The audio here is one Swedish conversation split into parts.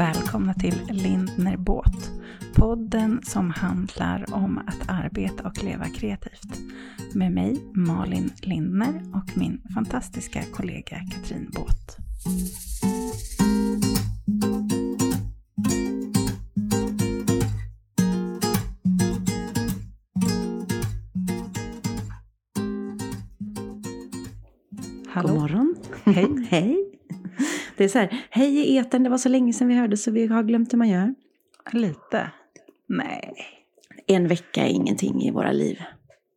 välkomna till Lindner Båt. Podden som handlar om att arbeta och leva kreativt. Med mig Malin Lindner och min fantastiska kollega Katrin Båt. Hallå. God morgon. Hej. Hej. Det är så här, hej i eten, det var så länge sedan vi hörde så vi har glömt hur man gör. Lite. Nej. En vecka är ingenting i våra liv.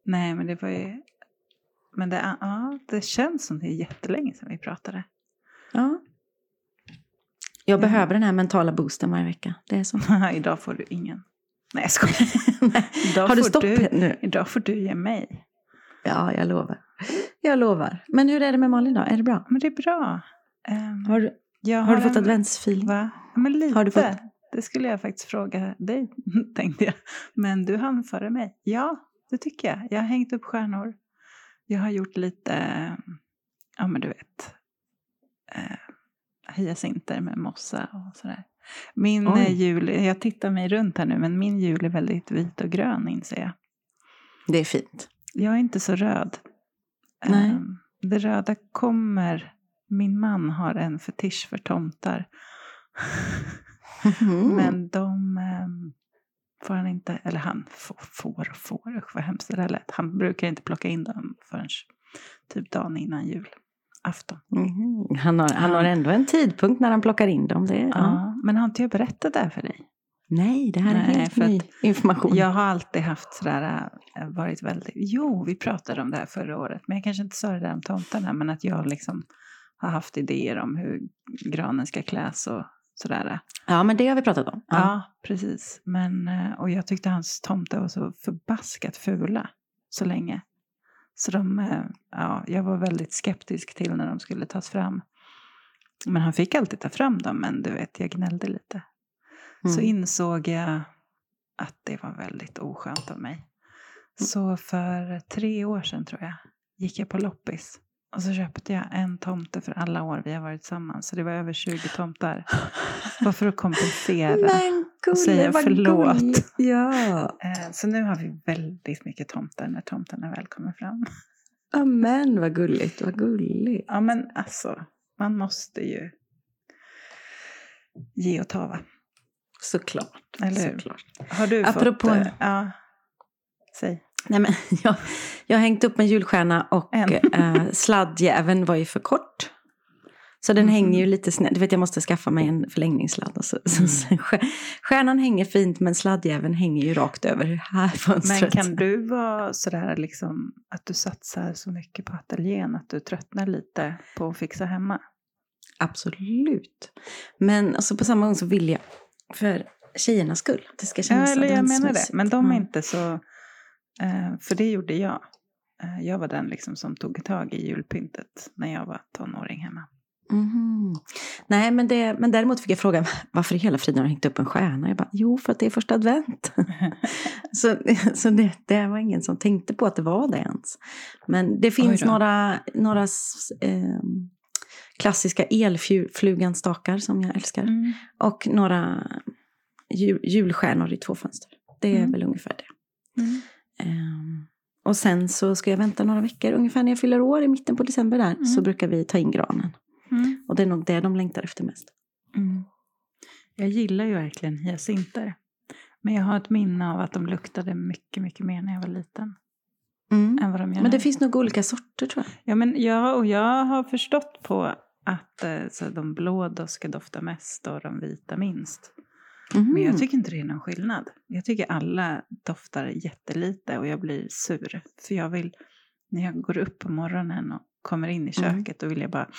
Nej, men det var ju... Men det, ja, det känns som det är jättelänge sedan vi pratade. Ja. Jag Ja. behöver den här mentala boosten varje vecka. Det är så. Idag får du ingen. Nej, jag skojar. Har du stopp du, nu? Idag får du ge mig. Ja, jag lovar. Jag lovar. Men hur är det med Malin då? Är det bra? Men det är bra. Ehm, Har du, jag har du fått en- adventsfeeling? Va? Ja, Men lite. Har du fått- Det skulle jag faktiskt fråga dig, tänkte jag. Men du hann före mig. Ja, det tycker jag. Jag har hängt upp stjärnor. Jag har gjort lite, ja men du vet, eh, hyacinter med mossa och sådär. Min Oj. eh, jul, jag tittar mig runt här nu, men min jul är väldigt vit och grön inser jag. Det är fint. Jag är inte så röd. Nej. Ehm, Det röda kommer, min man har en fetisch för tomtar. Mm. Men de ehm, får han inte, eller han får, får och får, usch vad hemskt det där lät. Han brukar inte plocka in dem förrän typ dagen innan jul, afton. Mhm. Han, har, han har ändå en tidpunkt när han plockar in dem. Det, Ja. ja. Men har inte jag berättat det här för dig? Nej, det här är Nej, helt ny information. Jag har alltid haft sådär, äh, varit väldigt, jo vi pratade om det här förra året, men jag kanske inte sa det där om tomtarna, men att jag liksom har haft idéer om hur granen ska kläs och sådär. Ja, men det har vi pratat om. Ja, precis. Men, eh, och jag tyckte hans tomtar var så förbaskat fula så länge. Så de, eh, ja, jag var väldigt skeptisk till när de skulle tas fram. Men han fick alltid ta fram dem, men du vet, jag gnällde lite. Så Mm. insåg jag att det var väldigt oskönt av mig. Så för tre år sedan tror jag gick jag på loppis. Och så köpte jag en tomte för alla år vi har varit tillsammans. Så det var över 20 tomtar. Bara för att kompensera. Men och säga förlåt. gulligt. Ja. Eh, Så nu har vi väldigt mycket tomtar när tomtarna väl kommer fram. Amen, vad gulligt, vad gulligt. Ja men alltså, man måste ju ge och ta va? Såklart. Eller hur? Såklart. Har du Apropå- fått... eh, Ja, säg. Nej, men jag, jag har hängt upp en julstjärna och En. äh, sladdjäveln var ju för kort. Så den Mhm. hänger ju lite snett. Du vet, jag måste skaffa mig en förlängningssladd. Och så, Mm. så, stjär- stjärnan hänger fint, men sladdjäveln hänger ju rakt över här Men fönstret. kan du vara sådär liksom att du satsar så mycket på ateljén att du tröttnar lite på att fixa hemma? Absolut. Men alltså, på samma gång så vill jag, för tjejernas skull, att det ska Ja, kännas eller jag menar det. Men de är Ja. inte så... eh, För det gjorde jag. Eh, Jag var den liksom som tog tag i julpyntet när jag var tonåring hemma. Mhm. Nej, men, det, men däremot fick jag frågan varför i hela friden har du hängt upp en stjärna? Jag bara, jo, för att det är första advent. så så det, det var ingen som tänkte på att det var det ens. Men det finns några, några eh, klassiska elfluganstakar som jag älskar. Mm. Och några jul, julstjärnor i två fönster. Det är Mm. väl ungefär det. Mm. Ehm, och sen så ska jag vänta några veckor, ungefär när jag fyller år i mitten på december där, Mm. så brukar vi ta in granen. Mm. Och det är nog det de längtar efter mest. Mm. Jag gillar ju verkligen hyacinter. Men jag har ett minne av att de luktade mycket, mycket mer när jag var liten. Än vad de gör Men det nu. finns nog olika sorter tror jag. Ja, men jag, och jag har förstått på att eh, så de blå då ska dofta mest och de vita minst. Men Mhm. jag tycker inte det är någon skillnad. Jag tycker alla doftar jättelite och jag blir sur. För jag vill, när jag går upp på morgonen och kommer in i Mm. köket, då vill jag bara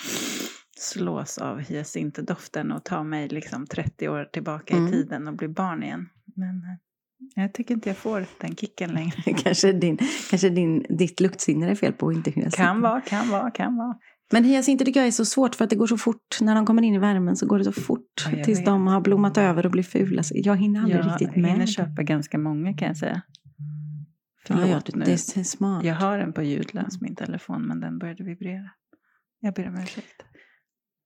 slås av hyacintdoften och ta mig liksom 30 år tillbaka Mm. i tiden och bli barn igen. Men eh, jag tycker inte jag får den kicken längre. kanske din, kanske din, ditt luktsinne är fel på och inte hyacinter. Kan vara, kan vara, kan vara. Men hyacinter tycker jag är så svårt för att det går så fort. När de kommer in i värmen så går det så fort. Ja, jag tills vet. de har blommat över och blir fula. Så jag hinner aldrig Jag riktigt med. hinner köpa ganska många kan jag säga. Förlåt ja, det, nu. det är smart. Jag har den på ljudlös, min telefon, men den började vibrera. Jag ber om ursäkt.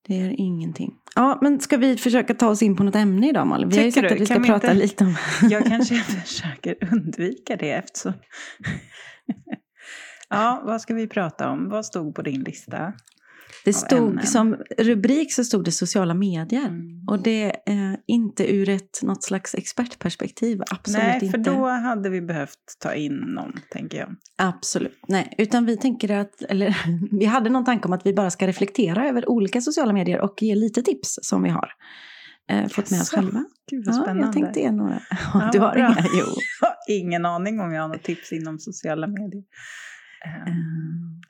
Det är ingenting. Ja, men ska vi försöka ta oss in på något ämne idag Malin? Vi har ju Tycker sagt du? att vi ska Kan vi prata inte- lite om... Jag kanske försöker undvika det eftersom... ja, vad ska vi prata om? Vad stod på din lista? Det stod ämnen. som rubrik så stod det sociala medier. Mm. Och det är inte ur ett något slags expertperspektiv. Absolut Nej, inte. för då hade vi behövt ta in någon, tänker jag. Absolut. Nej, utan vi tänker att, eller vi hade någon tanke om att vi bara ska reflektera över olika sociala medier och ge lite tips som vi har eh, fått med oss själva. Gud vad Ja, spännande. jag tänkte ge några. Ja, du har bra. inga? Jo. Jag har ingen aning om jag har något tips inom sociala medier. Eh,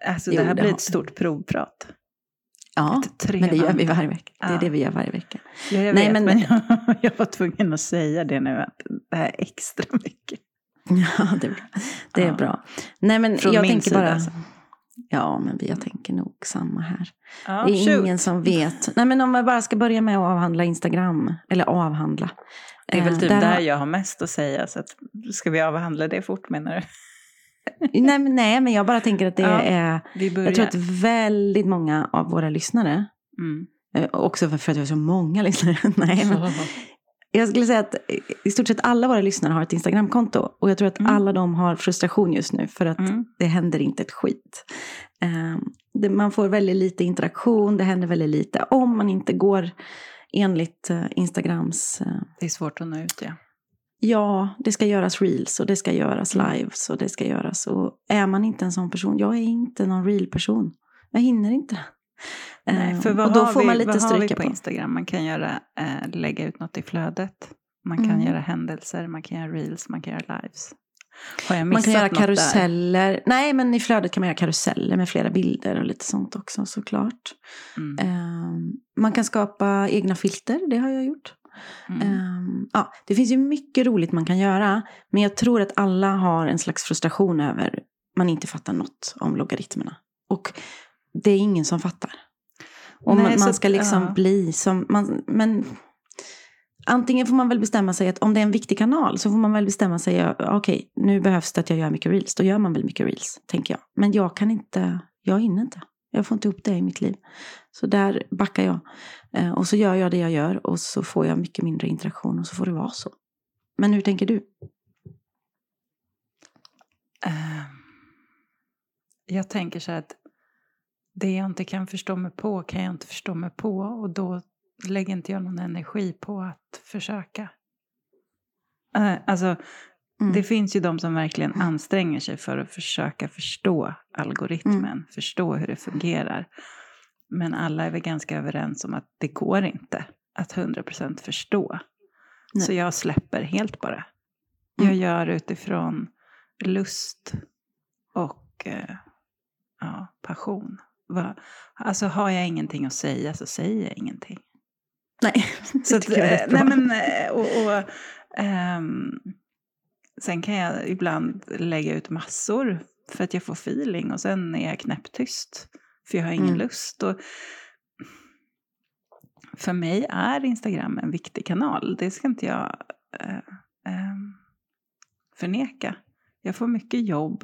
Eh, Alltså jo, det här blir ett stort provprat. Ja, men det gör vi varje vecka. Det är Ja. det vi gör varje vecka. Ja, jag Nej, vet, men- men, jag, jag var tvungen att säga det nu, att det här är extra mycket. Ja, det är bra. Det är Ja. bra. Nej, men Från jag min tänker sida, bara... alltså. Ja, men jag tänker nog samma här. Ja, det är shoot. ingen som vet. Nej, men om jag bara ska börja med att avhandla Instagram. Eller avhandla. Det är väl Eh, typ där där, jag har mest att säga, så att, ska vi avhandla det fort menar du? Nej, men, nej, men jag bara tänker att det Ja, är... Jag tror att väldigt många av våra lyssnare, Mm. eh, också för, att vi har så många lyssnare, nej, men jag skulle säga att i stort sett alla våra lyssnare har ett Instagramkonto. Och jag tror att Mm. alla de har frustration just nu för att Mm. det händer inte ett skit. Eh, det, man får väldigt lite interaktion, det händer väldigt lite. Om man inte går enligt eh, Instagrams eh, Det är svårt att nå ut, ja. Ja, det ska göras reels och det ska göras Mm. lives och det ska göras. Och är man inte en sån person, jag är inte någon real-person. Jag hinner inte. Nej, för vad och då har får vi, man lite vad har vi på, på. Instagram? Man kan göra, eh, lägga ut något i flödet. Man kan Mm. göra händelser, man kan göra reels, man kan göra lives. Har jag Man kan göra något där? karuseller. Nej, men i flödet kan man göra karuseller med flera bilder och lite sånt också såklart. Mm. Eh, man kan skapa egna filter, det har jag gjort. Mm. Ehm, ja, det finns ju mycket roligt man kan göra. Men jag tror att alla har en slags frustration över man inte fattar något om logaritmerna. Och det är ingen som fattar. Och Nej, man, man att- ska liksom ja. bli som... Man, men antingen får man väl bestämma sig att om det är en viktig kanal så får man väl bestämma sig, ja, okej, nu behövs det att jag gör mycket reels. Då gör man väl mycket reels, tänker jag. Men jag kan inte, jag hinner inte. Jag får inte upp det i mitt liv. Så där backar jag. Eh, och så gör jag det jag gör och så får jag mycket mindre interaktion och så får det vara så. Men hur tänker du? Ehm, jag tänker så här att det jag inte kan förstå mig på kan jag inte förstå mig på och då lägger inte jag någon energi på att försöka. Eh, alltså, Mm. det finns ju de som verkligen anstränger sig för att försöka förstå algoritmen, Mm. förstå hur det fungerar. Men alla är väl ganska överens om att det går inte att 100% förstå. Nej. Så jag släpper helt bara. Jag Mm. gör utifrån lust och eh, ja, passion. Va? Alltså har jag ingenting att säga så säger jag ingenting. Nej, Så att, eh, nej men, eh, och, och, ehm, sen kan jag ibland lägga ut massor för att jag får feeling och sen är jag knäpptyst för jag har ingen Mm. lust. Och för mig är Instagram en viktig kanal, det ska inte jag eh, ehm, förneka. Jag får mycket jobb,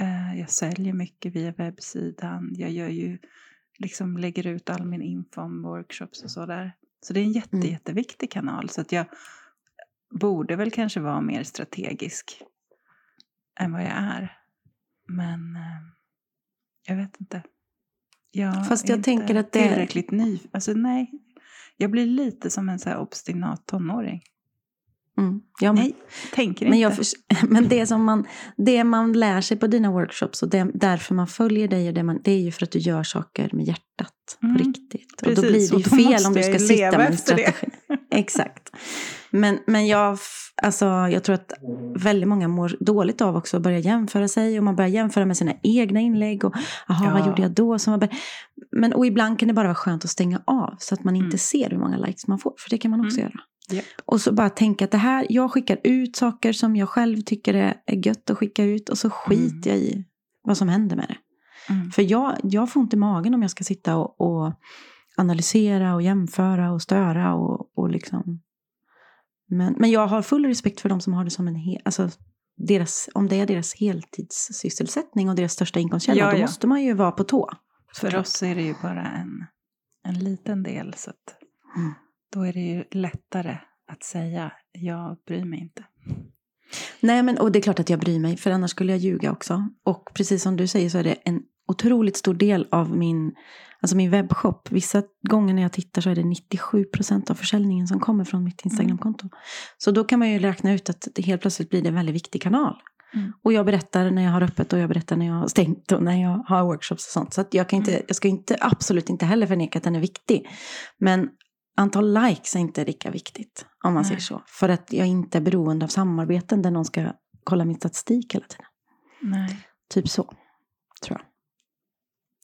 eh, jag säljer mycket via webbsidan, jag gör ju, liksom lägger ut all min info om workshops och sådär. Så det är en jätte, Mm. jätteviktig kanal. Så att jag borde väl kanske vara mer strategisk än vad jag är. Men eh, jag vet inte. Jag Fast är jag inte tänker att det- tillräckligt ny. Alltså nej. Jag blir lite som en så obstinat tonåring. Mm. Ja, men, Nej, tänker men, inte. jag förs- men det som man, det man lär sig på dina workshops och det, därför man följer dig, och det, man, det är ju för att du gör saker med hjärtat Mm. på riktigt. och då Precis, blir det ju fel om du ska sitta med en strategi. Exakt. Men, men jag, alltså, jag tror att väldigt många mår dåligt av också att börja jämföra sig. Och man börjar jämföra med sina egna inlägg. Och aha, Ja. vad gjorde jag då? Som var men, och ibland kan det bara vara skönt att stänga av. Så att man inte Mm. ser hur många likes man får. För det kan man också Mm. göra. Japp. Och så bara tänka att det här, jag skickar ut saker som jag själv tycker är, är gött att skicka ut. Och så skiter jag i vad som händer med det. Mm. För jag, jag får i magen om jag ska sitta och, och analysera och jämföra och störa och, och liksom. Men, men jag har full respekt för de som har det som en hel, alltså deras, om det är deras heltidssysselsättning och deras största inkomstkälla, Ja, då ja. måste man ju vara på tå. För oss är det ju bara en en liten del. Så att Mm. då är det ju lättare att säga jag bryr mig inte. Nej, men och det är klart att jag bryr mig, för annars skulle jag ljuga också. Och precis som du säger så är det en otroligt stor del av min, alltså min webbshop. Vissa gånger när jag tittar så är det 97% av försäljningen som kommer från mitt Instagramkonto. Så då kan man ju räkna ut att det helt plötsligt blir det en väldigt viktig kanal. Mm. Och jag berättar när jag har öppet och jag berättar när jag har stängt och när jag har workshops och sånt. Så jag, kan inte, Mm. jag ska inte, absolut inte heller förneka att den är viktig. Men antal likes är inte lika viktigt, om man Nej. säger så. För att jag inte är beroende av samarbeten där någon ska kolla min statistik hela tiden. Nej. Typ så, tror jag.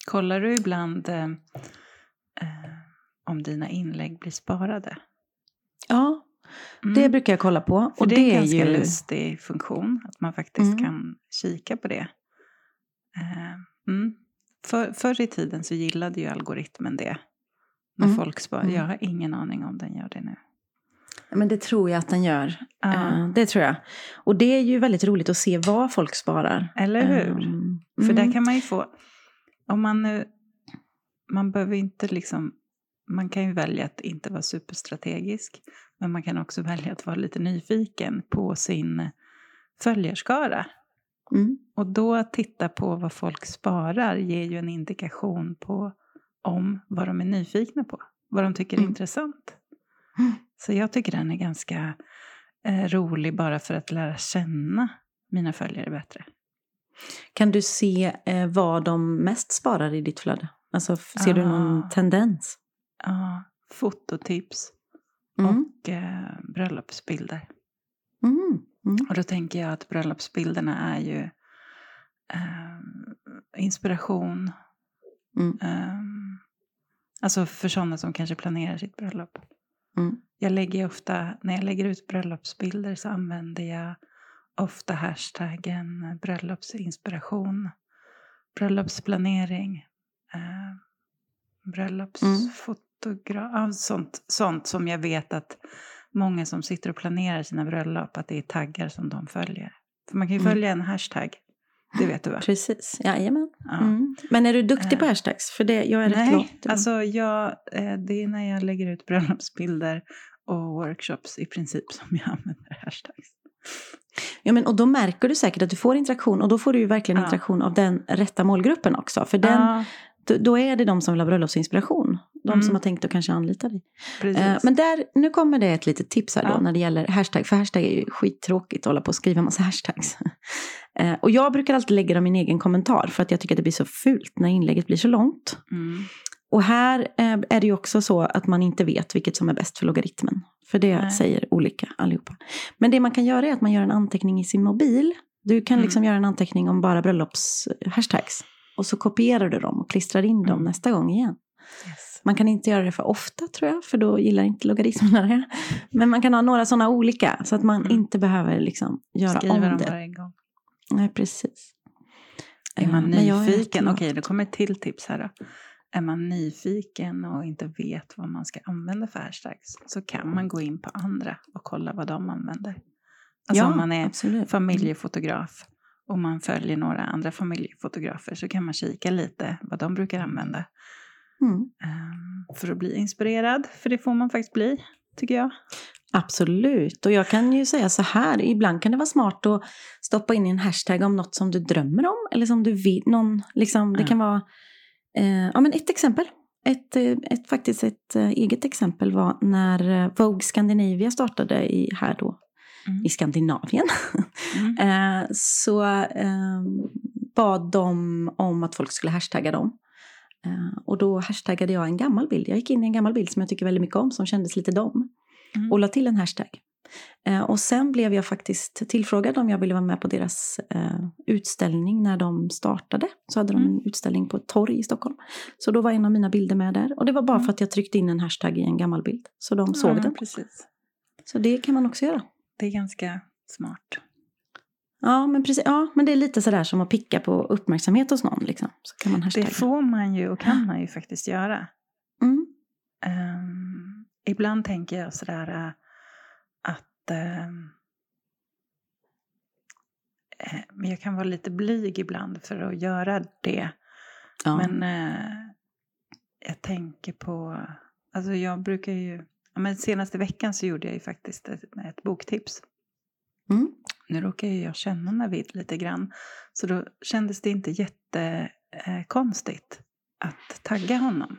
Kollar du ibland eh, eh, om dina inlägg blir sparade? Ja, Mm. det brukar jag kolla på. För och det är en ganska ju... lustig funktion, att man faktiskt Mm. kan kika på det. Eh, mm. För, förr i tiden så gillade ju algoritmen det. När Mm. folk sparar. Mm. Jag har ingen aning om den gör det nu. Men det tror jag att den gör. Eh, det tror jag. Och det är ju väldigt roligt att se vad folk sparar. Eller hur? Ehm, För mm. där kan man ju få, om man nu, man behöver inte liksom, man kan ju välja att inte vara superstrategisk. Men man kan också välja att vara lite nyfiken på sin följarskara. Mm. Och då att titta på vad folk sparar ger ju en indikation på om vad de är nyfikna på. Vad de tycker är Mm. intressant. Mm. Så jag tycker den är ganska eh, rolig bara för att lära känna mina följare bättre. Kan du se eh, vad de mest sparar i ditt flöde? Alltså ser du någon Ah. tendens? Ja, fototips Mm. och eh, bröllopsbilder. Mm. Mm. Och då tänker jag att bröllopsbilderna är ju eh, inspiration. Eh, alltså för sådana som kanske planerar sitt bröllop. Mm. Jag lägger ofta, när jag lägger ut bröllopsbilder så använder jag ofta hashtaggen bröllopsinspiration, bröllopsplanering, eh, bröllopsfotograf, ja, sånt, sånt som jag vet att många som sitter och planerar sina bröllop, att det är taggar som de följer. För man kan ju Mm. följa en hashtag, det vet du va? Precis, jajamän. Ja. Mm. Men är du duktig på Eh, hashtags? För det, jag är rätt Nej, lågt. alltså jag, eh, det är när jag lägger ut bröllopsbilder och workshops i princip som jag använder hashtags. Ja, men, och då märker du säkert att du får interaktion och då får du ju verkligen Ja. interaktion av den rätta målgruppen också. För den, Ja, då, då är det de som vill ha bröllopsinspiration. De Mm. som har tänkt att kanske anlita dig. Eh, men där, nu kommer det ett litet tips här då Ja. när det gäller hashtag. För hashtag är ju skittråkigt att hålla på och skriva massa hashtags. Eh, och jag brukar alltid lägga dem i min egen kommentar för att jag tycker att det blir så fult när inlägget blir så långt. mm. Och här eh, är det ju också så att man inte vet vilket som är bäst för logaritmen. För det Nej. säger olika allihopa. Men det man kan göra är att man gör en anteckning i sin mobil. Du kan Mm. liksom göra en anteckning om bara bröllops-hashtags. Och så kopierar du dem och klistrar in dem Mm. nästa gång igen. yes. Man kan inte göra det för ofta tror jag, för då gillar inte logaritmerna det. Men man kan ha några sådana olika, så att man Mm. inte behöver liksom göra Skriva om dem det. Nej, precis. Är man Eh, är nyfiken, okej det kommer ett till tips här då. Är man nyfiken och inte vet vad man ska använda för hashtags så kan man gå in på andra och kolla vad de använder. Alltså ja, om man är absolut. familjefotograf och man följer några andra familjefotografer så kan man kika lite vad de brukar använda Mm. ehm, för att bli inspirerad. För det får man faktiskt bli, tycker jag. Absolut, och jag kan ju säga så här, ibland kan det vara smart att stoppa in en hashtag om något som du drömmer om, eller som du vill, någon, liksom, det kan vara, eh, ja men ett exempel, ett, eh, ett, faktiskt ett eh, eget exempel var när eh, Vogue Scandinavia startade i, här då, Mm. i Skandinavien. Mm. Eh, så eh, bad de om att folk skulle hashtagga dem. Eh, och då hashtaggade jag en gammal bild. Jag gick in i en gammal bild som jag tycker väldigt mycket om, som kändes lite dom. Mm. Och la till en hashtag. Eh, och sen blev jag faktiskt tillfrågad om jag ville vara med på deras eh, utställning när de startade. Så hade de Mm. en utställning på ett torg i Stockholm. Så då var en av mina bilder med där. Och det var bara Mm. för att jag tryckte in en hashtag i en gammal bild. Så de såg men den. Precis. Så det kan man också göra. Det är ganska smart. Ja, men precis. Ja, men det är lite sådär som att picka på uppmärksamhet hos någon. Liksom. Så kan man hashtagga. Det får man ju och kan man ju faktiskt göra. Mm. Ehm, ibland tänker jag sådär äh, att ehm, eh, men jag kan vara lite blyg ibland för att göra det. Ja. Men eh, jag tänker på, alltså jag brukar ju, men senaste veckan så gjorde jag ju faktiskt ett, ett boktips. Mm. Nu råkar ju jag känna Navid lite grann, så då kändes det inte jättekonstigt att tagga honom.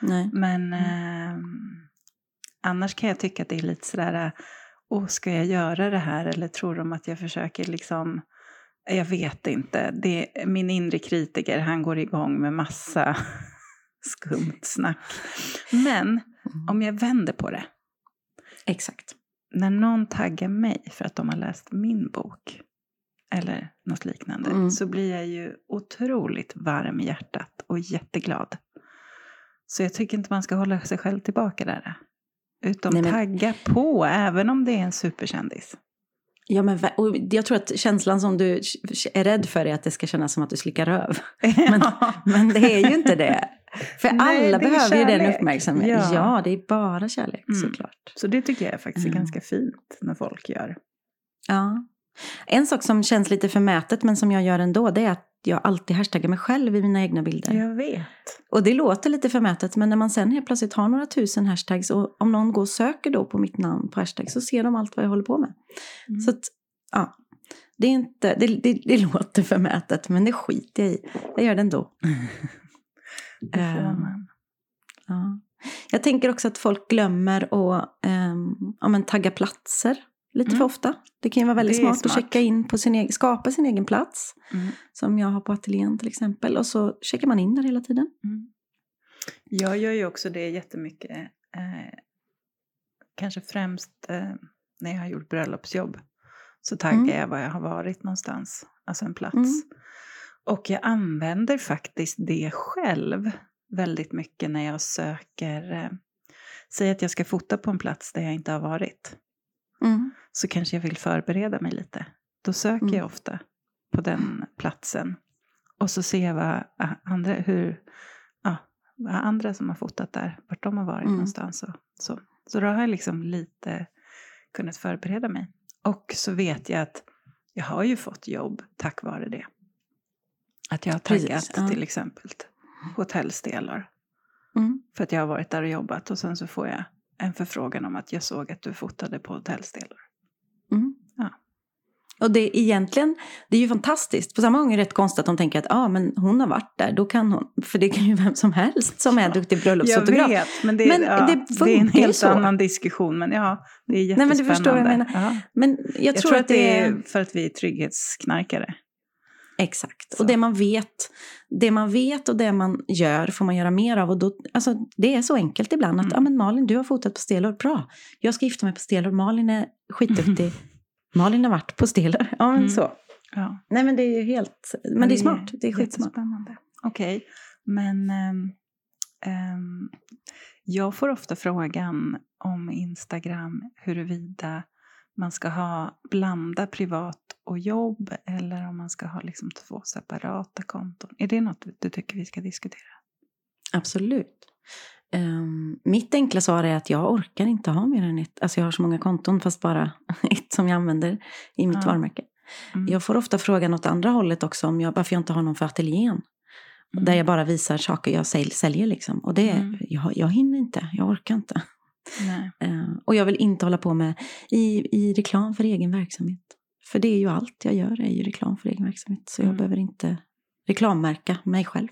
Nej. Men eh, annars kan jag tycka att det är lite sådär, åh, ska jag göra det här eller tror de att jag försöker liksom, jag vet inte. Det, min inre kritiker, han går igång med massa skumt snack. Men Mm. om jag vänder på det, Exakt. när någon taggar mig för att de har läst min bok eller något liknande Mm. så blir jag ju otroligt varm i hjärtat och jätteglad. Så jag tycker inte man ska hålla sig själv tillbaka där. Utan Nej, men- tagga på, även om det är en superkändis. Ja, men, och jag tror att känslan som du är rädd för är att det ska kännas som att du slickar röv. Men, men det är ju inte det. För Nej, alla behöver ju den kärlek. uppmärksamheten. Ja. Ja. det är bara kärlek Mm. såklart. Så det tycker jag faktiskt är Mm. ganska fint när folk gör. Ja. En sak som känns lite förmätet men som jag gör ändå det är att jag alltid hashtaggar mig själv i mina egna bilder. Jag vet. Och det låter lite förmätet men när man sen helt plötsligt har några tusen hashtags och om någon går och söker då på mitt namn på hashtag så ser de allt vad jag håller på med. Mm. Så att, ja. Det, är inte, det, det, det låter förmätet men det skiter jag i. Jag gör det ändå. Det får man. Ja. Jag tänker också att folk glömmer att ehm, ja, men tagga platser lite Mm. för ofta. Det kan ju vara väldigt är smart, att smart. checka in på sin egen, skapa sin egen plats. Mm. Som jag har på ateljén till exempel. Och så checkar man in där hela tiden. Mm. Jag gör ju också det jättemycket. Eh, kanske främst eh, när jag har gjort bröllopsjobb. Så taggar Mm. jag var jag har varit någonstans. Alltså en plats. Mm. Och jag använder faktiskt det själv väldigt mycket när jag söker. Eh, säg att jag ska fota på en plats där jag inte har varit. Mm. Så kanske jag vill förbereda mig lite. Då söker Mm. jag ofta på den platsen. Och så ser jag vad a- andra, hur, ja, vad andra som har fotat där, vart de har varit Mm. någonstans. Och, så. så då har jag liksom lite kunnat förbereda mig. Och så vet jag att jag har ju fått jobb tack vare det. Att jag har Precis, taggat ja. till exempel hotellstelar. Mm. För att jag har varit där och jobbat och sen så får jag en förfrågan om att jag såg att du fotade på hotellstelar. Mm. Ja. Och det är egentligen, det är ju fantastiskt. På samma gång är det rätt konstigt att de tänker att ah, men hon har varit där, då kan hon. För det kan ju vem som helst som är en duktig Jag breuppsfotograf. vet, men det, Men ja, det det, är en helt så. annan diskussion. Men ja, det är Nej, jättespännande. men du förstår vad jag menar. Ja. Men jag, Jag, tror, att det är... för att vi är trygghetsknarkare. Exakt. Så. Och det man vet, det man vet och det man gör får man göra mer av. Och då, alltså, det är så enkelt ibland att Mm. ja, men Malin, du har fotat på Stelor. Bra, jag ska gifta mig på Stelor. Malin är skitduktig. Malin har varit på Stelor. Ja, men Mm. så. Ja. Nej, men det är ju helt... Men det är smart. Det är skitsmart. Okej, men ehm, ehm, jag får ofta frågan om Instagram huruvida man ska ha blanda privat och jobb eller om man ska ha liksom två separata konton. Är det något du tycker vi ska diskutera? Absolut. Ehm, mitt enkla svar är att jag orkar inte ha mer än ett. Alltså jag har så många konton fast bara ett som jag använder i mitt Ja. varumärke. Mm. Jag får ofta frågan åt andra hållet också om jag, varför jag inte har någon för ateljén. Mm. Där jag bara visar saker jag säl- säljer liksom. Och det, Mm. jag, jag hinner inte, jag orkar inte. Nej. Eh, och jag vill inte hålla på med i, i reklam för egen verksamhet. För det är ju allt jag gör, är ju reklam för egen verksamhet. Så jag Mm. behöver inte reklammärka mig själv.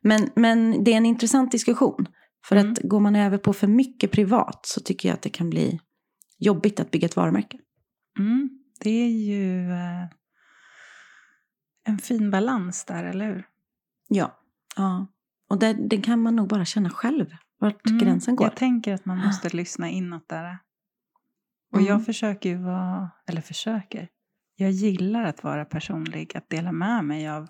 Men, men det är en intressant diskussion. För Mm. att går man över på för mycket privat så tycker jag att det kan bli jobbigt att bygga ett varumärke. Mm. Det är ju eh, en fin balans där, eller hur? Ja. ja. Och det, det kan man nog bara känna själv, vart Mm, gränsen går. Jag tänker att man måste lyssna inåt där. Och Mm. jag försöker ju vara, eller försöker, jag gillar att vara personlig, att dela med mig av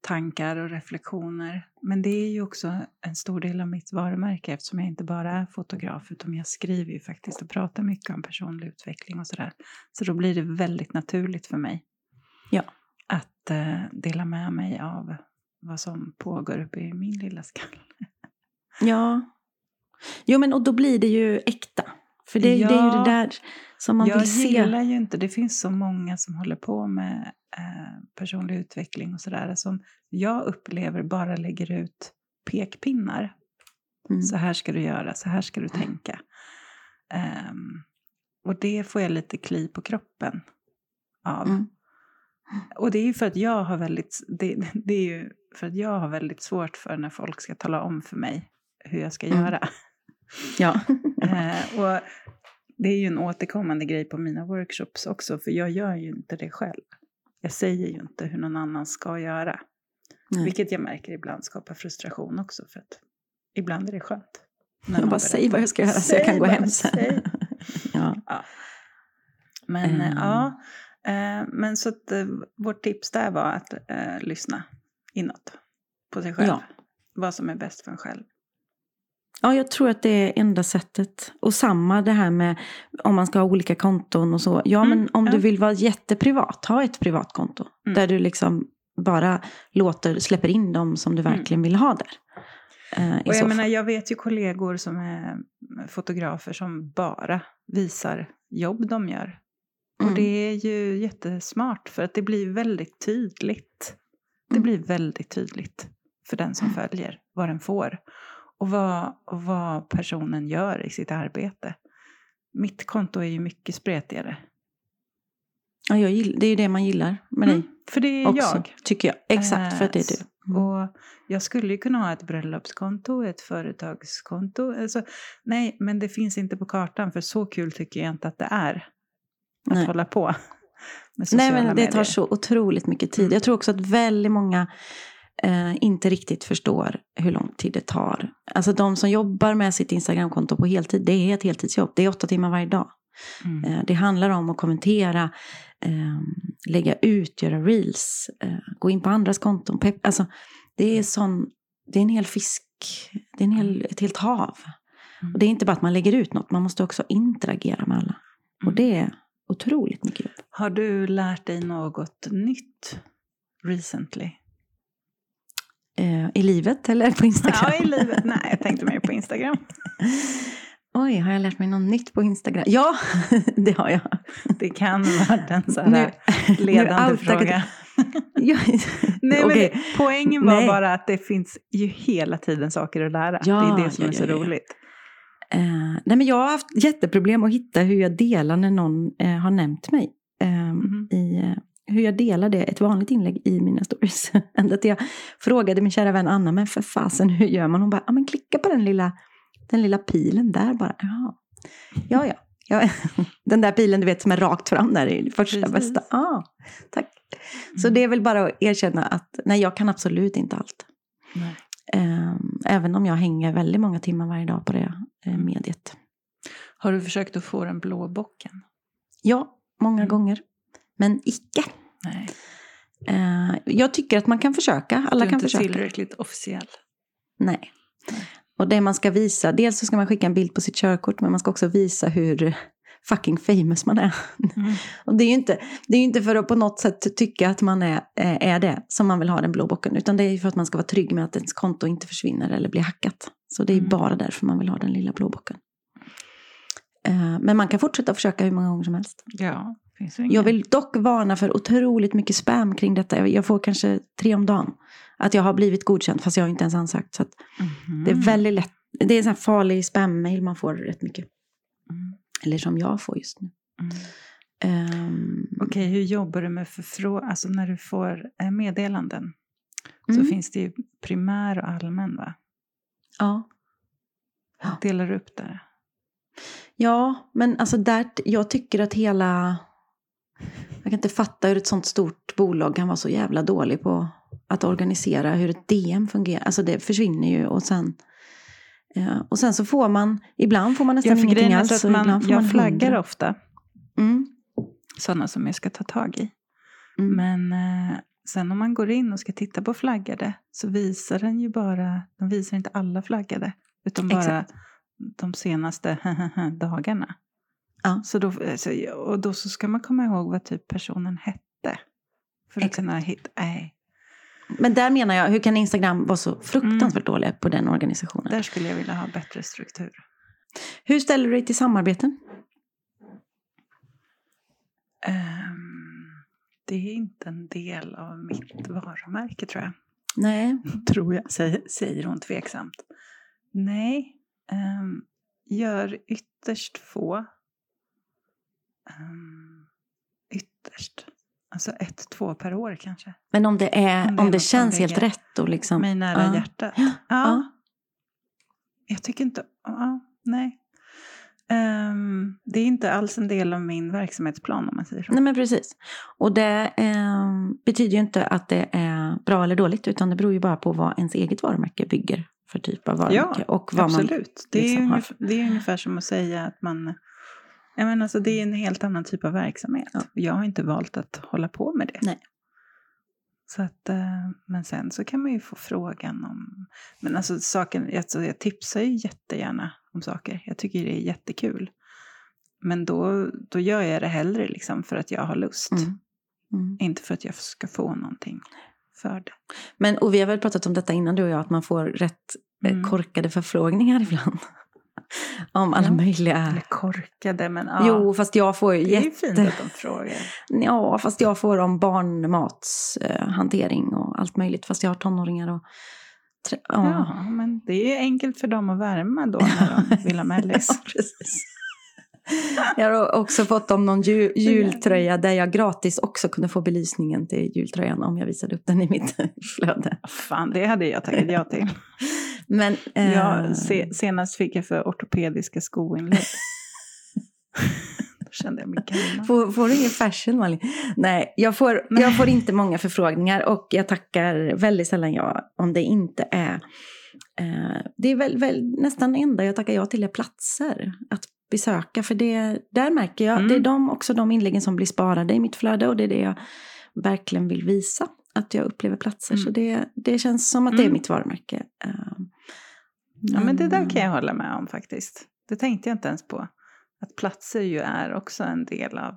tankar och reflektioner. Men det är ju också en stor del av mitt varumärke eftersom jag inte bara är fotograf utan jag skriver ju faktiskt och pratar mycket om personlig utveckling och sådär. Så då blir det väldigt naturligt för mig Ja. att eh, dela med mig av vad som pågår uppe i min lilla skalle. Ja. Jo, men och då blir det ju äkta. För det, det är ju Ja. det där som man jag vill se. gillar ju inte, det finns så många som håller på med eh, personlig utveckling och sådär som jag upplever bara lägger ut pekpinnar Mm. Så här ska du göra, så här ska du tänka. Ehm, och det får jag lite kli på kroppen av. Mm. Och det är ju för att jag har väldigt, det, det är ju för att jag har väldigt svårt för när folk ska tala om för mig hur jag ska Mm. göra. Ja. Eh, och det är ju en återkommande grej på mina workshops också, för jag gör ju inte det själv. Jag säger ju inte hur någon annan ska göra. Nej. Vilket jag märker ibland skapar frustration också, för att ibland är det skönt. när Jag bara säg vad jag ska göra så jag Säg kan gå bara, hem sen. säg. ja. Men Ehm. ja, eh, men så att eh, vårt tips där var att eh, lyssna inåt på sig själv. Ja. Vad som är bäst för en själv. Ja, jag tror att det är enda sättet. Och samma det här med om man ska ha olika konton och så. Ja, Mm, men om ja. du vill vara jätteprivat, ha ett privat konto. Mm. Där du liksom bara låter, släpper in dem som du verkligen vill ha där. Eh, Mm. Och jag menar, jag vet ju kollegor som är fotografer som bara visar jobb de gör. Och Mm. det är ju jättesmart för att det blir väldigt tydligt. Det Mm. blir väldigt tydligt för den som följer vad den får. Och vad, och vad personen gör i sitt arbete. Mitt konto är ju mycket spretigare. Ja, jag gill, det är ju det man gillar med dig Mm, för det är också, jag. tycker jag. Exakt, för att det är Eh, du. Mm. Och jag skulle ju kunna ha ett bröllopskonto, ett företagskonto. Alltså, nej, men det finns inte på kartan för så kul tycker jag inte att det är. Att Nej. hålla på med Nej, sociala men det medier. tar så otroligt mycket tid. Mm. Jag tror också att väldigt många eh, inte riktigt förstår hur lång tid det tar. Alltså de som jobbar med sitt Instagramkonto på heltid, det är ett heltidsjobb. Det är åtta timmar varje dag. Mm. Eh, det handlar om att kommentera, eh, lägga ut, göra reels, eh, gå in på andras konton. Pepp, alltså, det är sån, det är en hel fisk, det är en hel, ett helt hav. Mm. Och det är inte bara att man lägger ut något, man måste också interagera med alla. Och Mm. det är otroligt mycket jobb. Har du lärt dig något nytt recently? Eh, I livet eller på Instagram? Ja, i livet. Nej, jag tänkte mer på Instagram. Oj, har jag lärt mig något nytt på Instagram? Ja, det har jag. Det kan vara en sån Nu- nu ledande outar- fråga. Ja, Nej, men okej. det, poängen var Nej. bara att det finns ju hela tiden saker att lära. Ja, det är det som ja, är så roligt. Eh, nej, men jag har haft jätteproblem att hitta hur jag delar när någon eh, har nämnt mig. Eh, Mhm. i, hur jag delar det, ett vanligt inlägg i mina stories. Ända till jag frågade min kära vän Anna, men för fasen hur gör man? Hon bara, ja men klicka på den lilla, den lilla pilen där bara. Jaha. Ja, ja. ja. Den där pilen du vet som är rakt fram där i första Precis. bästa. Ja, tack. Så Mm. det är väl bara att erkänna att nej, jag kan absolut inte allt. Nej. Eh, även om jag hänger väldigt många timmar varje dag på det eh, Mm. mediet. Har du försökt att få den blå bocken? Ja, många Mm. gånger. Men icke. Nej. Eh, jag tycker att man kan försöka. Alla du är kan inte försöka. tillräckligt officiell. Nej. Nej. Och det man ska visa, dels så ska man skicka en bild på sitt körkort, men man ska också visa hur fucking famous man är. Mm. Och det är ju inte, det är inte för att på något sätt tycka att man är, eh, är det som man vill ha den blå bocken, utan det är ju för att man ska vara trygg med att ens konto inte försvinner eller blir hackat. Så det är Mm. bara därför man vill ha den lilla blå bocken. Eh, Men man kan fortsätta försöka hur många gånger som helst. Ja. Jag vill dock varna för otroligt mycket spam kring detta. Jag- får kanske tre om dagen. Att jag har blivit godkänd fast jag har inte ens ansökt. Så Mhm. det är väldigt lätt. Det är en sån här farlig spam-mail man får rätt mycket. Mm. Eller som jag får just nu. Mm. Ehm, Okej, hur jobbar du med förfrågan? Alltså när du får eh, meddelanden så mm, finns det ju primär och allmän va? ja. Delar du upp det? ja, men alltså där, jag tycker att hela... Jag kan inte fatta hur ett sånt stort bolag kan vara så jävla dålig på att organisera hur ett DM fungerar. Alltså det försvinner ju och sen... Ja, och sen så får man, ibland får man nästan Ja, ingenting alls. att man, ibland får jag man flaggar hundra. ofta Mm, sådana som jag ska ta tag i. mm. Men eh, sen om man går in och ska titta på flaggade så visar den ju bara, de visar inte alla flaggade. Utan bara Exakt. de senaste dagarna. Ja. Så då, alltså, och då så ska man komma ihåg vad typ personen hette. För att Exakt. kunna hitta, nej, Men där menar jag, hur kan Instagram vara så fruktansvärt dåliga på den organisationen? där skulle jag vilja ha bättre struktur. Hur ställer du dig till samarbeten? Ehm, det är inte en del av mitt varumärke tror jag. Nej. Tror jag, säger, säger hon tveksamt. Nej. Um, gör ytterst få. Um, ytterst. Alltså ett, två per år kanske. Men om det, är, Om om det det, är något som känns helt rätt och liksom... Mig nära Ja. hjärtat. Ja. Ja. Ja. Jag tycker inte... Ja, nej. Ehm, det är inte alls en del av min verksamhetsplan om man säger så. Nej men precis. Och det eh, betyder ju inte att det är bra eller dåligt utan det beror ju bara på vad ens eget varumärke bygger för typ av varumärke. och vad man, Absolut. Det är, liksom har. ungefär, det är ungefär som att säga att man... Jag menar, alltså, det är en helt annan typ av verksamhet. Ja. Jag har inte valt att hålla på med det. Nej. Så att, eh, men sen så kan man ju få frågan om... Men alltså saken, alltså, jag tipsar ju jättegärna om saker. Jag tycker det är jättekul. Men då, då gör jag det hellre liksom för att jag har lust. Mm. Mm. Inte för att jag ska få någonting för det. Men, och vi har väl pratat om detta innan du och jag, att man får rätt eh, Mm. korkade förfrågningar ibland. om alla Ja. möjliga... Eller korkade, men ja. Jo, fast jag får ju det är jätte... fint att de frågar. Ja, fast jag får om barnmatshantering eh, och allt möjligt. Fast jag har tonåringar och... Ja. Ja, men det är ju enkelt för dem att värma då när de vill ha mellis. Ja, precis. Jag har också fått om någon ju, jultröja där jag gratis också kunde få belysningen till jultröjan om jag visade upp den i mitt flöde. Fan, det hade jag tackat ja till. Men, eh, Jag, se, senast fick jag för ortopediska skoinlägg. Då kände jag mig gammal. Får, får du ingen fashion Malin? Nej, jag får, jag får inte många förfrågningar och jag tackar väldigt sällan ja om det inte är... Eh, det är väl, väl nästan enda jag tackar ja till är platser att besöka. För det, där märker jag, Mm. det är de, också de inläggen som blir sparade i mitt flöde och det är det jag verkligen vill visa. Att jag upplever platser. Mm. Så det, det känns som att det är Mm. mitt varumärke. Eh, Ja, men det där kan jag hålla med om faktiskt. Det tänkte jag inte ens på. Att platser ju är också en del av...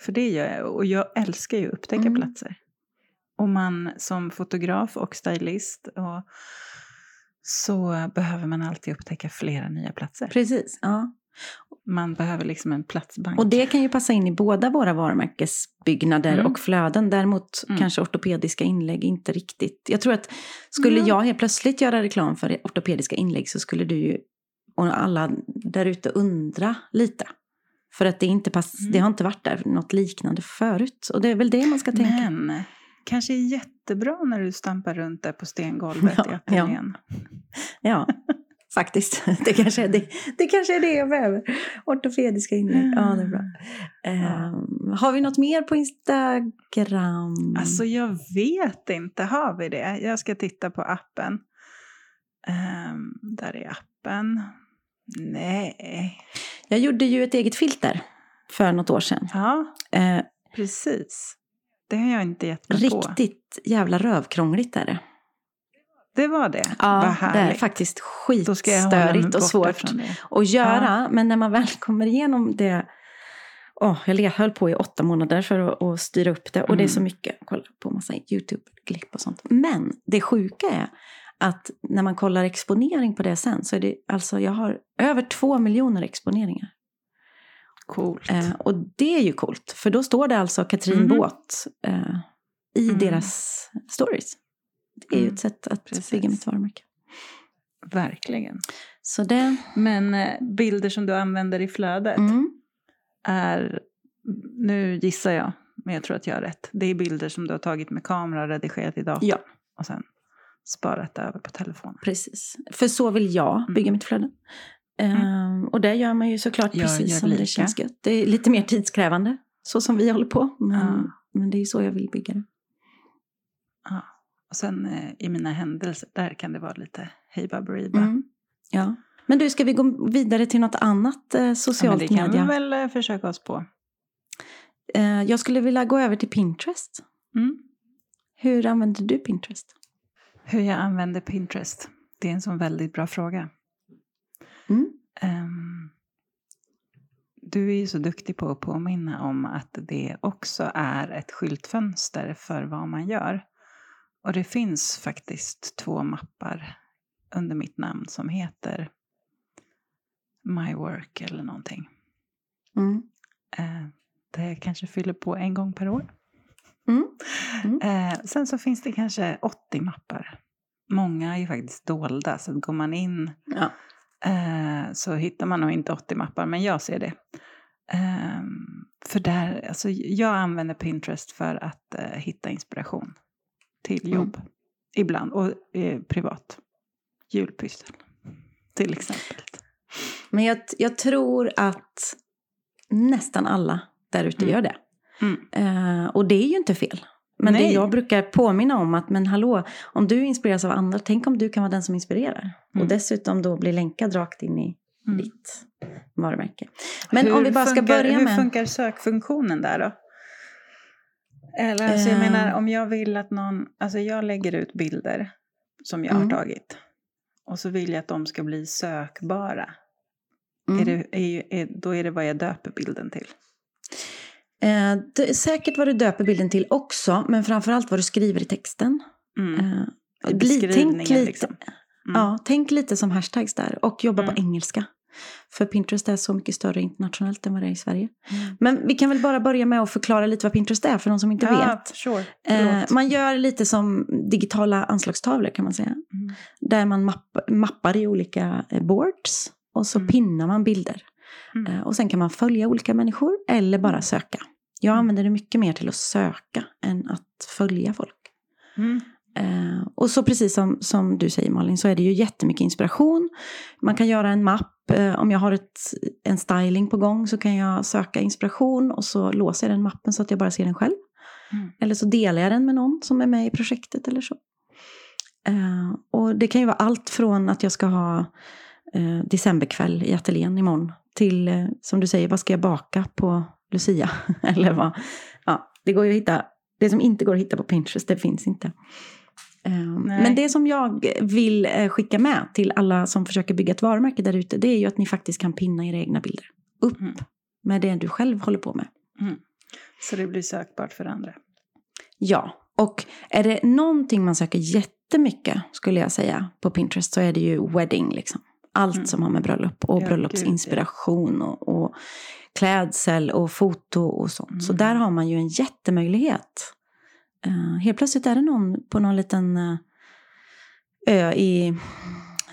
För det gör jag, och jag älskar ju att upptäcka Mm. platser. Och man som fotograf och stylist och så behöver man alltid upptäcka flera nya platser. Precis, ja. Man behöver liksom en platsbank. Och det kan ju passa in i båda våra varumärkesbyggnader Mm. och flöden. Däremot Mm. kanske ortopediska inlägg inte riktigt. Jag tror att skulle Ja. jag helt plötsligt göra reklam för ortopediska inlägg så skulle du ju och alla där ute undra lite. För att det, inte pass, Mm. det har inte varit där något liknande förut. Och det är väl det man ska tänka. Men kanske jättebra när du stampar runt där på stengolvet Ja, i ateljén. Ja, faktiskt. Det kanske, är det, det kanske är det jag behöver. Ortopediska inlägg. Ja, det är bra. Ehm, har vi något mer på Instagram? Alltså jag vet inte, har vi det? Jag ska titta på appen. Ehm, där är appen. Nej. Jag gjorde ju ett eget filter för något år sedan. Ja, Eh, precis. Det har jag inte gett mig på. riktigt jävla rövkrångligt är det. Det var det? Ja, det är faktiskt skitstörigt och svårt att göra. Men när man väl kommer igenom det. Åh, jag höll på i åtta månader för att, att styra upp det. Och det är så Mm. mycket. Kolla på massa YouTube-klipp och sånt. Men det sjuka är att när man kollar exponering på det sen. Så är det alltså, jag har över två miljoner exponeringar. Coolt. Eh, och det är ju coolt, för då står det alltså Katrin Mhm. Båt eh, i Mm. deras stories. Det är ju Mm, ett sätt att precis. bygga mitt varumärke. Verkligen. Så det... Men eh, bilder som du använder i flödet Mm. är, nu gissar jag, men jag tror att jag har rätt. Det är bilder som du har tagit med kamera, redigerat i datorn Ja, och sen sparat över på telefonen. precis. För så vill jag bygga Mm. mitt flöde. Ehm, och det gör man ju såklart Jag precis som lika. det känns gött. Det är lite mer tidskrävande, så som vi håller på. Men, Ja. men det är ju så jag vill bygga det. Ja. Och sen eh, i mina händelser, där kan det vara lite hej baberiba. Mm. Ja. Men du, ska vi gå vidare till något annat eh, Ja, men socialt det kan media? vi väl eh, försöka oss på. Eh, jag skulle vilja gå över till Pinterest. Mm. Hur använder du Pinterest? Hur jag använder Pinterest, det är en sån väldigt bra fråga. Mm. Ehm, du är ju så duktig på att påminna om att det också är ett skyltfönster för vad man gör. Och det finns faktiskt två mappar under mitt namn som heter My Work eller någonting. Mm. Eh, det jag kanske fyller på en gång per år. Mm. Mm. Eh, sen så finns det kanske 80 mappar många är ju faktiskt dolda. Så går man in Ja. eh, så hittar man nog inte 80 mappar, men jag ser det. Eh, för där, alltså, jag använder Pinterest för att hitta inspiration till Mm. jobb. Ibland, och eh, privat. Julpyssel, till exempel. Men jag, jag tror att nästan alla där ute Mm. gör det. Mm. Eh, och det är ju inte fel. Men det Nej. jag brukar påminna om att, men hallå, om du inspireras av andra, tänk om du kan vara den som inspirerar. Och Mm. dessutom då bli länkad rakt in i Mm. ditt varumärke. Men Hur om vi bara ska funkar, börja hur med... funkar sökfunktionen där då? Eller alltså jag menar om jag vill att någon, alltså jag lägger ut bilder som jag Mm. har tagit. Och så vill jag att de ska bli sökbara. Mm. Är det, är, är, då är det vad jag döper bilden till. Eh, det är säkert vad du döper bilden till också, men framförallt vad du skriver i texten. Mm. Eh, bli- tänk lite, liksom. Mm. Ja, tänk lite som hashtags där och jobba Mm. på engelska. För Pinterest är så mycket större internationellt än vad det är i Sverige. Mm. Men vi kan väl bara börja med att förklara lite vad Pinterest är för de som inte Ja, vet. sure. Eh, man gör lite som digitala anslagstavlor kan man säga. Mm. Där man mapp, mappar i olika eh, boards och så Mm. pinnar man bilder. Mm. Eh, och sen kan man följa olika människor eller bara söka. Jag Mm. använder det mycket mer till att söka än att följa folk. Mm. Eh, och så precis som, som du säger Malin så är det ju jättemycket inspiration. Man kan göra en mapp. Eh, om jag har ett, en styling på gång så kan jag söka inspiration och så låser jag den mappen så att jag bara ser den själv. Mm. Eller så delar jag den med någon som är med i projektet eller så. Eh, och det kan ju vara allt från att jag ska ha eh, decemberkväll i ateljén imorgon till, eh, som du säger, vad ska jag baka på Lucia? eller vad? Ja, det går ju att hitta. Det som inte går att hitta på Pinterest, det finns inte. Eh, Nej. men det som jag vill eh, skicka med till alla som försöker bygga ett varumärke där ute, det är ju att ni faktiskt kan pinna era egna bilder upp Mm. med det du själv håller på med. Så det blir sökbart för andra. Ja, och är det någonting man söker jättemycket skulle jag säga på Pinterest så är det ju wedding liksom. Allt Mm. som har med bröllop och Ja, bröllopsinspiration och, och klädsel och foto och sånt. Så Mm. där har man ju en jättemöjlighet. Uh, helt plötsligt är det någon på någon liten eh, ö i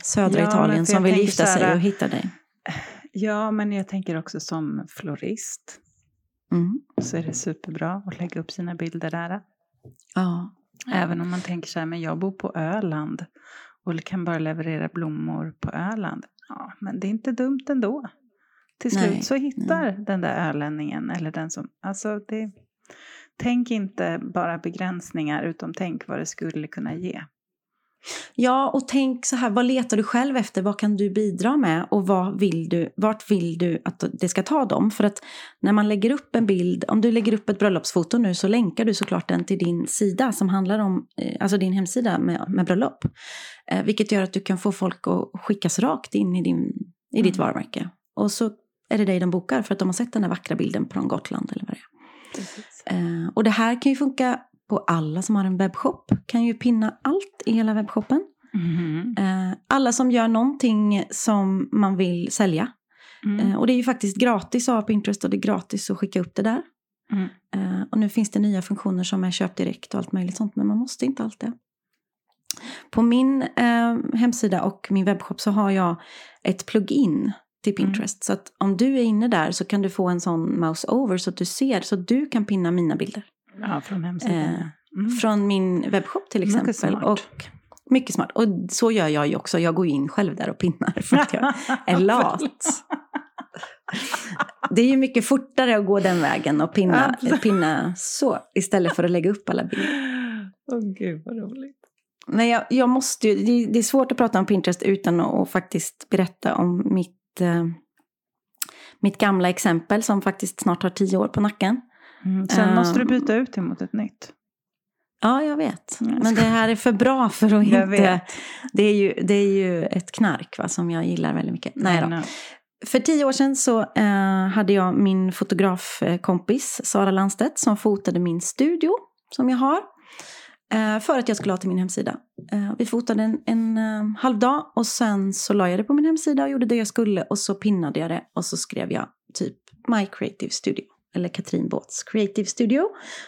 södra Ja, Italien som vill gifta här, sig och hitta dig. Ja, men jag tänker också som florist Mm. så är det superbra att lägga upp sina bilder där. Ja. Även om man tänker så här, men jag bor på Öland och kan bara leverera blommor på Öland. Ja, men det är inte dumt ändå. Till slut Nej, så hittar den där ölänningen eller den som, alltså det, tänk inte bara begränsningar utan tänk vad det skulle kunna ge. Ja, och tänk så här, vad letar du själv efter? Vad kan du bidra med? Och vad vill du, vart vill du att det ska ta dem? För att när man lägger upp en bild, om du lägger upp ett bröllopsfoto nu så länkar du såklart den till din sida som handlar om, eh, alltså din hemsida med, med bröllop. Eh, vilket gör att du kan få folk att skickas rakt in i, din, i ditt Mm. varumärke. Och så är det dig de bokar för att de har sett den här vackra bilden från Gotland eller vad det är. Eh, och det här kan ju funka på alla som har en webbshop. Kan ju pinna allt i hela webbshoppen. Mhm. Eh, alla som gör någonting som man vill sälja. Mm. Eh, och det är ju faktiskt gratis att ha Pinterest och det är gratis att skicka upp det där. Mm. Eh, och nu finns det nya funktioner som är köp direkt och allt möjligt sånt, men man måste inte allt det. På min eh, hemsida och min webbshop så har jag ett plugin till Mm. Pinterest. Så att om du är inne där så kan du få en sån mouse over så att du ser, så du kan pinna mina bilder. Ja, från hemsidan. Eh, Mm. Från min webbshop till Mycket exempel. smart. Och mycket smart. Och så gör jag ju också. Jag går in själv där och pinnar för att jag är lat. Det är ju mycket fortare att gå den vägen och pinna, pinna så istället för att lägga upp alla bilder. Åh gud vad roligt. Men jag, jag måste ju, det, det är svårt att prata om Pinterest utan att faktiskt berätta om mitt, eh, mitt gamla exempel som faktiskt snart har tio år på nacken. Mm. Sen måste du Ehm. byta ut det mot ett nytt. Ja, jag vet. Men det här är för bra för att inte... Det är, ju, det är ju ett knark va, som jag gillar väldigt mycket. Nej då. För tio år sedan så eh, hade jag min fotografkompis Sara Landstedt som fotade min studio som jag har. Eh, för att jag skulle ha till min hemsida. Eh, vi fotade en, en eh, halv dag och sen så la jag det på min hemsida och gjorde det jag skulle och så pinnade jag det och så skrev jag typ My Creative Studio. Eller Katrin Båths Creative Studio.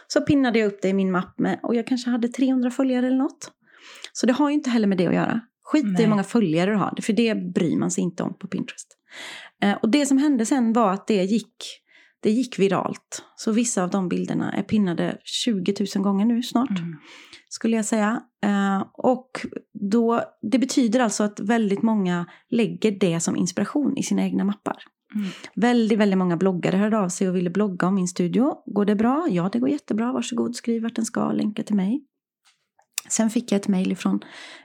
Så pinnade jag upp det i min mapp med, och jag kanske hade 300 följare eller något. Så det har ju inte heller med det att göra. Skit i hur många följare du har, för det bryr man sig inte om på Pinterest. Och det som hände sen var att det gick, det gick viralt. Så vissa av de bilderna är pinnade 20 000 gånger nu snart, Mm. skulle jag säga. Eh, och då, det betyder alltså att väldigt många lägger det som inspiration i sina egna mappar. Mm. Väldigt, väldigt många bloggare hörde av sig och ville blogga om min studio. Går det bra? Ja, det går jättebra. Varsågod, skriv vart den ska, länka till mig. Sen fick jag ett mejl från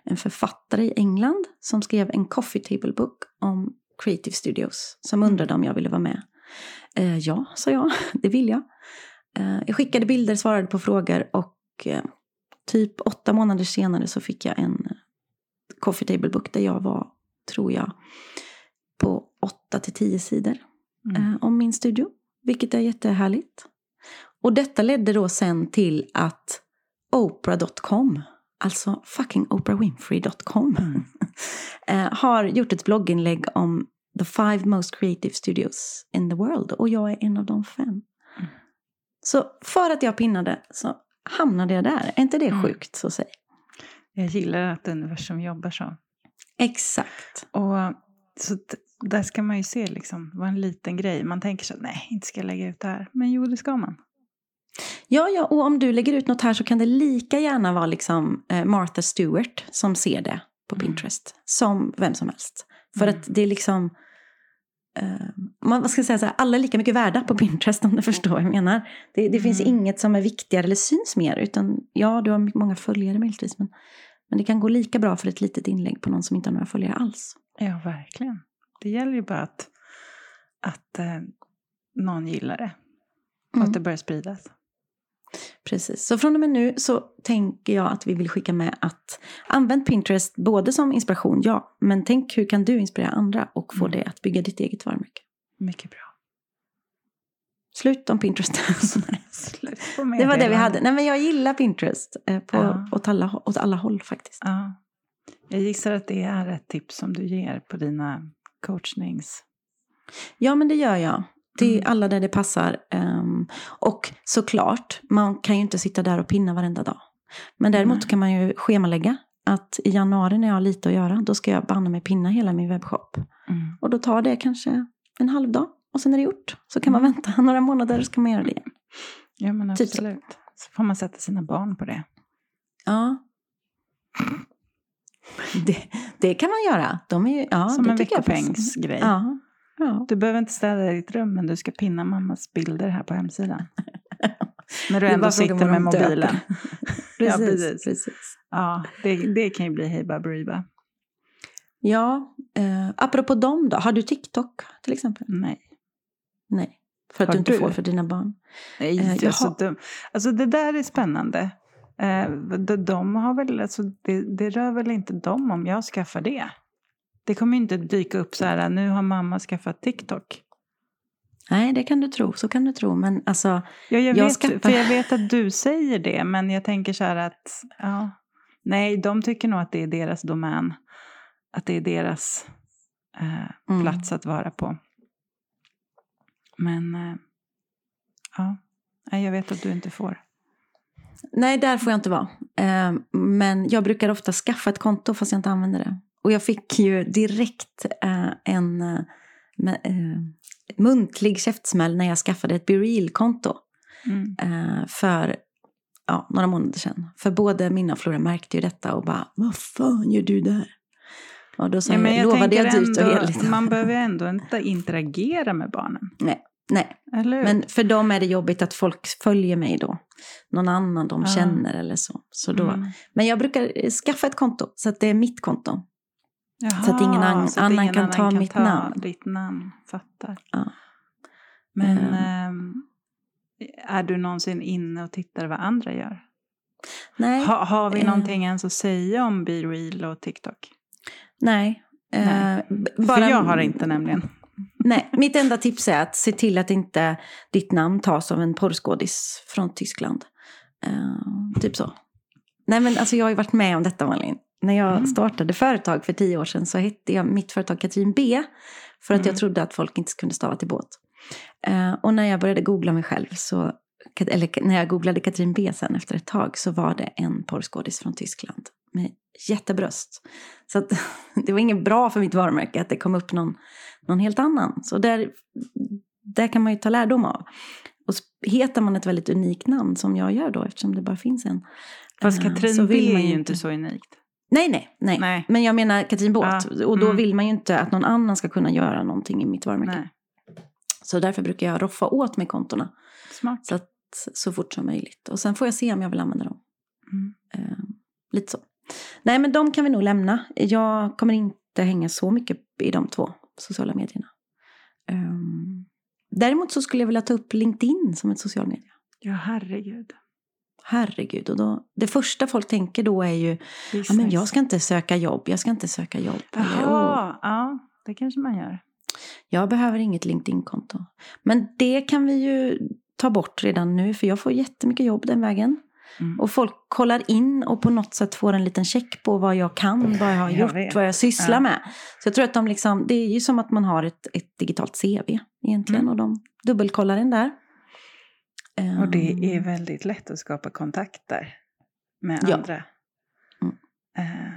en författare i England som skrev en coffee table book om Creative Studios. Som undrade om jag ville vara med. Eh, ja, sa jag. Det vill jag. Eh, jag skickade bilder, svarade på frågor och eh, typ åtta månader senare så fick jag en coffee table book där jag var, tror jag, på åtta till tio sidor Mm. eh, om min studio. Vilket är jättehärligt. Och detta ledde då sen till att Oprah.com, alltså fucking oprahwinfrey.com, Mm. eh, har gjort ett blogginlägg om the five most creative studios in the world. Och jag är en av de fem. Mm. Så för att jag pinnade så hamnade jag där. Är inte det Mm. sjukt så säga? Jag gillar att universum jobbar så. Exakt. Och så där ska man ju se liksom, vad en liten grej. Man tänker så, nej, inte ska jag lägga ut det här. Men jo, det ska man. Ja, ja, och om du lägger ut något här så kan det lika gärna vara liksom eh, Martha Stewart som ser det på Mm. Pinterest. Som vem som helst. För Mm. att det är liksom... Eh, man ska säga så här, alla är lika mycket värda på Pinterest om du förstår vad jag menar. Det, det finns Mm. inget som är viktigare eller syns mer. Utan ja, du har många följare möjligtvis. Men, men det kan gå lika bra för ett litet inlägg på någon som inte har några följare alls. Ja, verkligen. Det gäller ju bara att, att eh, någon gillar det. Och Mm. att det börjar spridas. Precis, så från och med nu så tänker jag att vi vill skicka med att använd Pinterest både som inspiration, ja, men tänk hur kan du inspirera andra och få Mm. det att bygga ditt eget varumärke. Mycket bra. Slut om Pinterest. Slut det var det vi hade. Nej men jag gillar Pinterest eh, på, Ja. åt, alla, åt alla håll faktiskt. Ja. Jag gissar att det är ett tips som du ger på dina coachnings... Ja men det gör jag. Till Mm. alla där det passar. Ehm, och såklart, man kan ju inte sitta där och pinna varenda dag. Men däremot Nej. kan man ju schemalägga att i januari när jag har lite att göra, då ska jag banne mig pinna hela min webbshop. Mm. Och då tar det kanske en halv dag och sen är det gjort. Så kan man Mm. vänta några månader så kan man göra det igen. Ja, men Typ så. absolut. Så får man sätta sina barn på det. Ja. Det, det kan man göra. De är ju, ja, Som det en veckopengsgrej. Ja. Ja. Du behöver inte städa ditt rum, men du ska pinna mammas bilder här på hemsidan. När du ändå sitter med mobilen. Precis, Ja, precis. precis. Ja, det, det kan ju bli Hey Baberiba. Ja, eh, apropå dem då. Har du TikTok till exempel? Nej. Nej. För att Har du inte du? får för dina barn. Nej, Eh, jag är så dum. Alltså det där är spännande. Eh, de, de har väl, alltså, det, det rör väl inte dem om jag skaffar det. Det kommer inte dyka upp så här, nu har mamma skaffat TikTok. Nej, det kan du tro. Så kan du tro. Men alltså, Ja, jag, Jag vet, skaffar- för jag vet att du säger det, men jag tänker så här att, ja, nej, de tycker nog att det är deras domän. Att det är deras eh, Mm. plats att vara på. Men, eh, ja, nej, jag vet att du inte får. nej, där får jag inte vara. Eh, men jag brukar ofta skaffa ett konto fast jag inte använder det. Och jag fick ju direkt eh, en eh, eh, muntlig käftsmäll när jag skaffade ett BeReal-konto. Mm. eh, för ja, några månader sedan. För både Minna och Flora märkte ju detta och bara, vad fan gör du där? Och då sa Ja, men jag, jag lovade jag dyrt och heligt. Man behöver ändå inte interagera med barnen. Nej, hur? men för dem är det jobbigt att folk följer mig då. Någon annan de Ja. känner eller så. så då. Mm. Men jag brukar eh, skaffa ett konto så att det är mitt konto. Jaha, så att ingen an- så att annan ingen kan ta mitt namn. Ditt namn, fattar. Ja. Men Mm. är du någonsin inne och tittar vad andra gör? Nej, Ha, har vi eh. någonting ens att säga om Be Real och TikTok? nej. Nej. Eh, b- För jag har inte nämligen. Nej, mitt enda tips är att se till att inte ditt namn tas av en porrskådis från Tyskland. Eh, typ så. Nej men alltså jag har ju varit med om detta Malin. När jag Mm. startade företag för tio år sedan så hette jag mitt företag Katrin B. För att Mm. jag trodde att folk inte kunde stava till båt. Eh, och när jag började googla mig själv så, eller när jag googlade Katrin B sen efter ett tag så var det en porrskådis från Tyskland med jättebröst. Så att, det var inget bra för mitt varumärke att det kom upp någon, någon helt annan. Så där, där kan man ju ta lärdom av. Och heter man ett väldigt unikt namn som jag gör då eftersom det bara finns en. Fast eh, Katrin så B vill man är ju inte så unikt. Nej, nej, nej, Nej. Men jag menar Katrin Båt. Ja, Och då mm. vill man ju inte att någon annan ska kunna göra någonting i mitt varumärke. Nej. Så därför brukar jag roffa åt mig kontona. Smart. Så, att, så fort som möjligt. Och sen får jag se om jag vill använda dem. Mm. Eh, lite så. Nej, men de kan vi nog lämna. Jag kommer inte hänga så mycket i de två sociala medierna. Ehm, däremot så skulle jag vilja ta upp LinkedIn som ett social media. Ja, herregud. Herregud. Och då, det första folk tänker då är ju, ja, men jag ska inte söka jobb, jag ska inte söka jobb. Eller, "Åh, Jaha, ja, det kanske man gör. jag behöver inget LinkedIn-konto. Men det kan vi ju ta bort redan nu, för jag får jättemycket jobb den vägen. Mm. Och folk kollar in och på något sätt får en liten check på vad jag kan, vad jag har Jag gjort, vet. vad jag sysslar Ja. med. Så jag tror att de liksom, det är ju som att man har ett, ett digitalt CV egentligen. Mm. Och de dubbelkollar in där. Och det Ehm, är väldigt lätt att skapa kontakter med Ja. andra. Mm. Eh,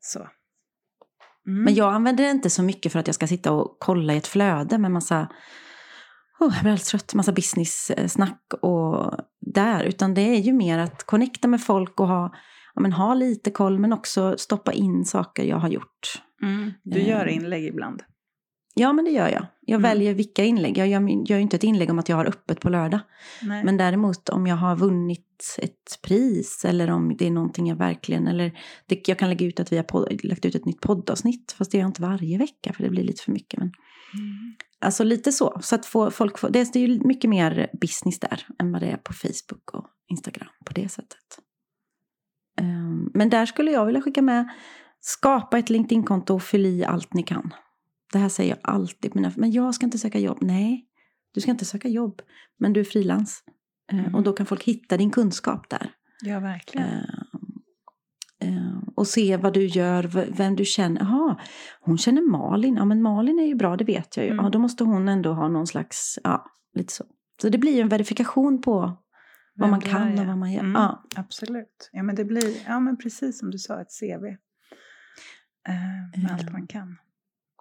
så. Mm. Men jag använder det inte så mycket för att jag ska sitta och kolla i ett flöde med massa, oh, jag blir alldeles trött, massa business-snack och där. Utan det är ju mer att connecta med folk och ha, ja, men ha lite koll men också stoppa in saker jag har gjort. Mm. Du gör Eh. inlägg ibland. Ja, men det gör jag. Jag Mm. väljer vilka inlägg. Jag gör, gör ju inte ett inlägg om att jag har öppet på lördag. Nej. Men däremot om jag har vunnit ett pris eller om det är någonting jag verkligen... Eller det, jag kan lägga ut att vi har podd, lagt ut ett nytt poddavsnitt. Fast det gör jag inte varje vecka för det blir lite för mycket. Men, Mm. alltså lite så. Så att få, folk får, det, är- det är ju mycket mer business där än vad det är på Facebook och Instagram på det sättet. Ehm, men där skulle jag vilja skicka med skapa ett LinkedIn-konto och fyll i allt ni kan. Det här säger jag alltid. Mina, men jag ska inte söka jobb. Nej, du ska inte söka jobb. Men du är frilans. Eh, Mm. Och då kan folk hitta din kunskap där. Ja, verkligen. Eh, eh, och se vad du gör, vem du känner. Jaha, hon känner Malin. Ja, men Malin är ju bra, det vet jag ju. Mm. Ja, då måste hon ändå ha någon slags, ja, lite så. Så det blir ju en verifikation på vad Vem man du kan är, och vad man gör. Mm. Ja, Absolut. Ja, men det blir, ja men precis som du sa, ett CV. Eh, med allt man kan.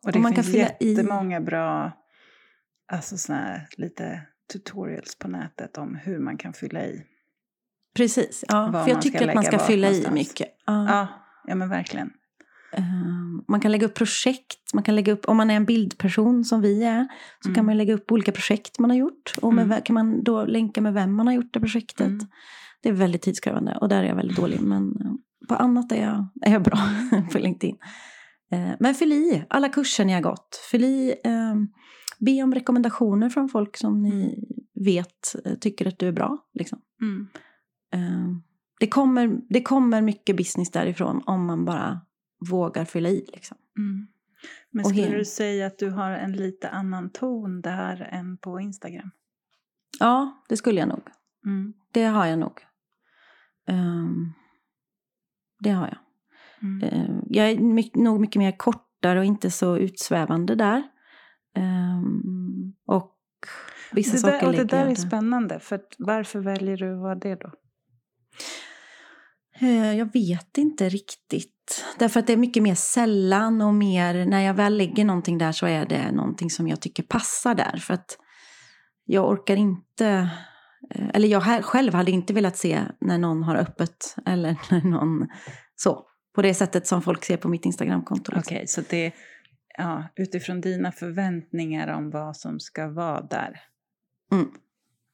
Och Och det man kan finns fylla i- jättemånga bra, alltså såna lite tutorials på nätet om hur man kan fylla i. precis. Ja, för jag man tycker att man ska fylla i någonstans. mycket. Ja. Ja, ja men verkligen. Eh, Man kan lägga upp projekt, man kan lägga upp, om man är en bildperson som vi är, så Mm. kan man lägga upp olika projekt man har gjort. Och med, Mm. kan man då länka med vem man har gjort det projektet. Mm. Det är väldigt tidskrävande och där är jag väldigt dålig. Men eh, på annat är jag, är jag bra på LinkedIn. Eh, Men fyll i alla kurser ni har gått. Fyll i, eh, be om rekommendationer från folk som ni vet eh, tycker att du är bra. Liksom. Mm. Eh, Det, kommer, det kommer mycket business därifrån om man bara vågar fylla i. Liksom. Mm. Men skulle he- du säga att du har en lite annan ton där än på Instagram? Ja, det skulle jag nog. Mm. Det har jag nog. Ehm, det har jag. Mm. Eh, jag är mycket, nog mycket mer kortare och inte så utsvävande där. Ehm, och vissa det saker där, och det där är spännande, för varför väljer du att vara det då? Eh, Jag vet inte riktigt. Därför att det är mycket mer sällan och mer, när jag väl lägger någonting där så är det någonting som jag tycker passar där. För att jag orkar inte, eh, eller jag själv hade inte velat se när någon har öppet eller när någon så. På det sättet som folk ser på mitt Instagramkonto. Okej, liksom. så det ja, utifrån dina förväntningar om vad som ska vara där. Mm,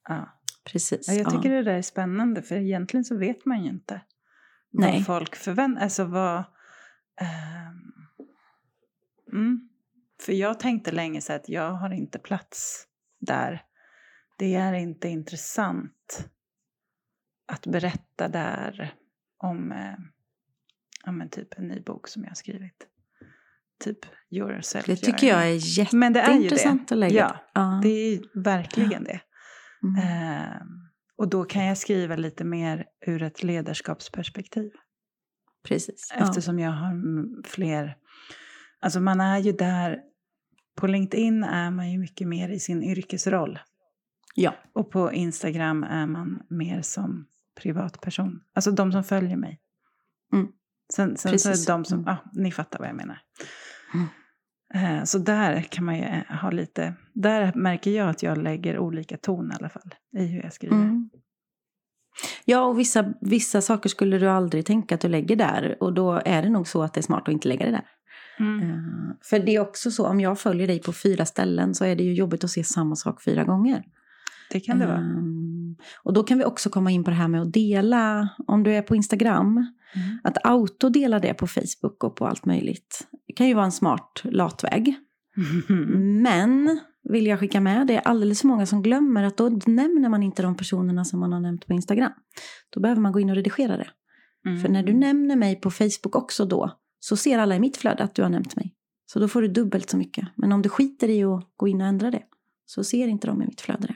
Ja. precis. Ja, jag tycker ja. det där är spännande, för egentligen så vet man ju inte Nej. vad folk förväntar Alltså vad... ehm, mm. För jag tänkte länge så att jag har inte plats där. Det är inte intressant att berätta där om eh, ja, men typ en ny bok som jag har skrivit. Typ Yourself Det tycker jag är Men det är ju det. jätteintressant att lägga. Ja, ja. Det är verkligen det. Mm. Ehm, och då kan jag skriva lite mer ur ett ledarskapsperspektiv. Precis. Ja. Eftersom jag har fler... Alltså man är ju där... På LinkedIn är man ju mycket mer i sin yrkesroll. ja. Och på Instagram är man mer som privatperson. Alltså de som följer mig. Mm. Sen, sen så är det de som, Mm. ja, ni fattar vad jag menar. Mm. Eh, Så där kan man ju eh, ha lite, där märker jag att jag lägger olika ton i alla fall i hur jag skriver. Mm. Ja, och vissa, vissa saker skulle du aldrig tänka att du lägger där. Och då är det nog så att det är smart att inte lägga det där. Mm. Eh, För det är också så, om jag följer dig på fyra ställen så är det ju jobbigt att se samma sak fyra gånger. Det kan det vara. Ehm, Och då kan vi också komma in på det här med att dela, om du är på Instagram, Mm. att autodela det på Facebook och på allt möjligt. Det kan ju vara en smart latväg. Mm. Men, vill jag skicka med, det är alldeles för många som glömmer att då nämner man inte de personerna som man har nämnt på Instagram. Då behöver man gå in och redigera det. Mm. För när du nämner mig på Facebook också då, så ser alla i mitt flöde att du har nämnt mig. Så då får du dubbelt så mycket. Men om du skiter i att gå in och ändra det, så ser inte de i mitt flöde det.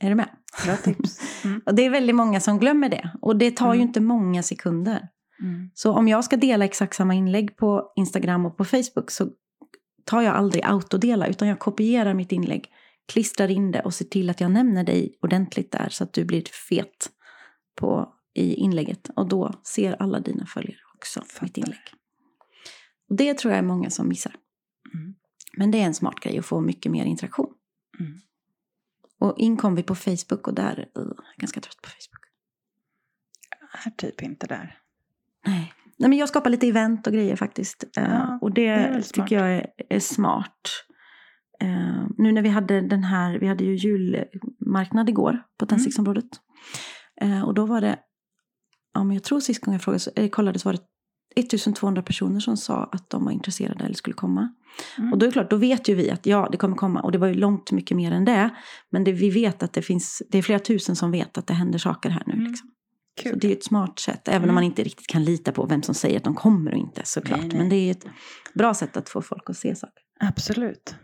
Är du med? Bra tips. Mm. Och det är väldigt många som glömmer det. Och det tar ju Mm. inte många sekunder. Mm. Så om jag ska dela exakt samma inlägg på Instagram och på Facebook så tar jag aldrig autodela utan jag kopierar mitt inlägg, klistrar in det och ser till att jag nämner dig ordentligt där så att du blir fet på, i inlägget. Och då ser alla dina följare också Fattar. mitt inlägg. Och det tror jag är många som missar. Mm. Men det är en smart grej att få mycket mer interaktion. Mm. Och in kom vi på Facebook och där, uh, jag är ganska trött på Facebook. Är typ inte där. Nej. Nej, men jag skapar lite event och grejer faktiskt. Eh, Ja, och det, det tycker jag är, är smart. Eh, nu när vi hade den här, vi hade ju julmarknad igår Mm. på tändsticksområdet. Eh, och då var det, ja men jag tror sist gången jag frågade, så- kollade så var det 1200 personer som sa att de var intresserade eller skulle komma. Mm. Och då är det klart, då vet ju vi att ja, det kommer komma. Och det var ju långt mycket mer än det. Men det, vi vet att det finns, det är flera tusen som vet att det händer saker här nu. Mm. Liksom. Så Kul. det är ju ett smart sätt, även Mm. om man inte riktigt kan lita på vem som säger att de kommer och inte såklart. Nej, nej. Men det är ju ett bra sätt att få folk att se saker. Absolut.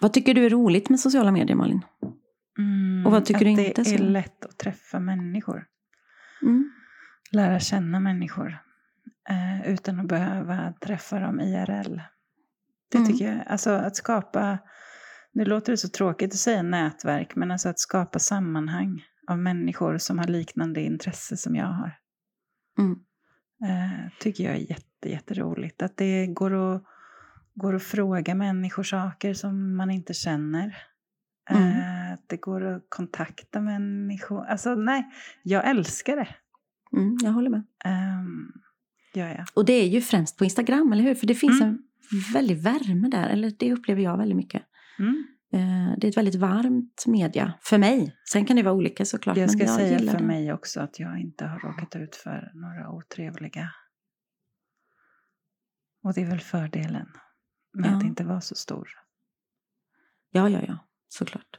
Vad tycker du är roligt med sociala medier Malin? Mm, Och vad tycker att du det inte är så? lätt att träffa människor. Mm. Lära känna människor. Eh, utan att behöva träffa dem IRL. Det Mm. tycker jag. Alltså att skapa, nu låter det så tråkigt att säga nätverk, men alltså att skapa sammanhang av människor som har liknande intresse som jag har. Mm. Eh, tycker jag är jätte, jätteroligt. Att det går att, går att fråga människor saker som man inte känner. Mm. Eh, att det går att kontakta människor. Alltså nej, jag älskar det. Mm, jag håller med. Um, gör jag. Och det är ju främst på Instagram, eller hur? För det finns Mm. en väldig värme där, eller det upplever jag väldigt mycket. Mm. Eh, Det är ett väldigt varmt media, för mig. Sen kan det vara olika såklart. Jag ska jag säga för det. mig också att jag inte har råkat ut för några otrevliga. Och det är väl fördelen med Ja. att inte vara så stor. Ja, ja, ja, såklart.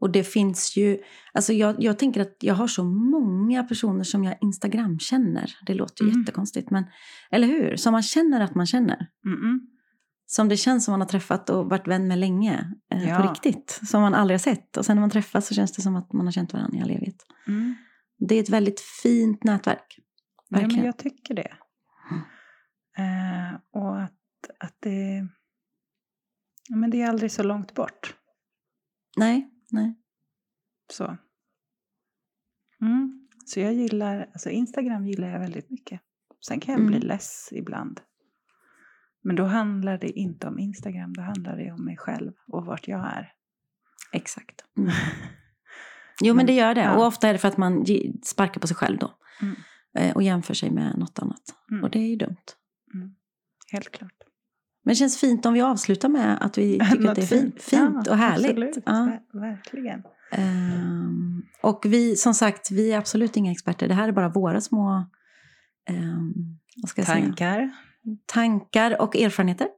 Och det finns ju, alltså jag, jag tänker att jag har så många personer som jag Instagram känner. Det låter ju Mm. jättekonstigt, men eller hur? Som man känner att man känner. Mm-mm. Som det känns som man har träffat och varit vän med länge. Eh, Ja. På riktigt. Som man aldrig har sett. Och sen när man träffas så känns det som att man har känt varandra i all evighet. Mm. Det är ett väldigt fint nätverk. Ja, men Verkligen. jag tycker det. Mm. Eh, och att, att det... Men det är aldrig så långt bort. Nej, nej. Så. Mm. Så jag gillar, alltså Instagram gillar jag väldigt mycket. Sen kan jag Mm. bli less ibland. Men då handlar det inte om Instagram, då handlar det om mig själv och vart jag är. Exakt. Mm. Jo, men det gör det. ja. Och ofta är det för att man sparkar på sig själv då. Mm. Eh, Och jämför sig med något annat. Mm. Och det är ju dumt. Helt klart. Men det känns fint om vi avslutar med att vi tycker att Något det är fint, fint Ja, och härligt. Absolut, Ja. Ver- verkligen. Ehm, och vi, som sagt, vi är absolut inga experter. Det här är bara våra små säga? Tankar. tankar och erfarenheter.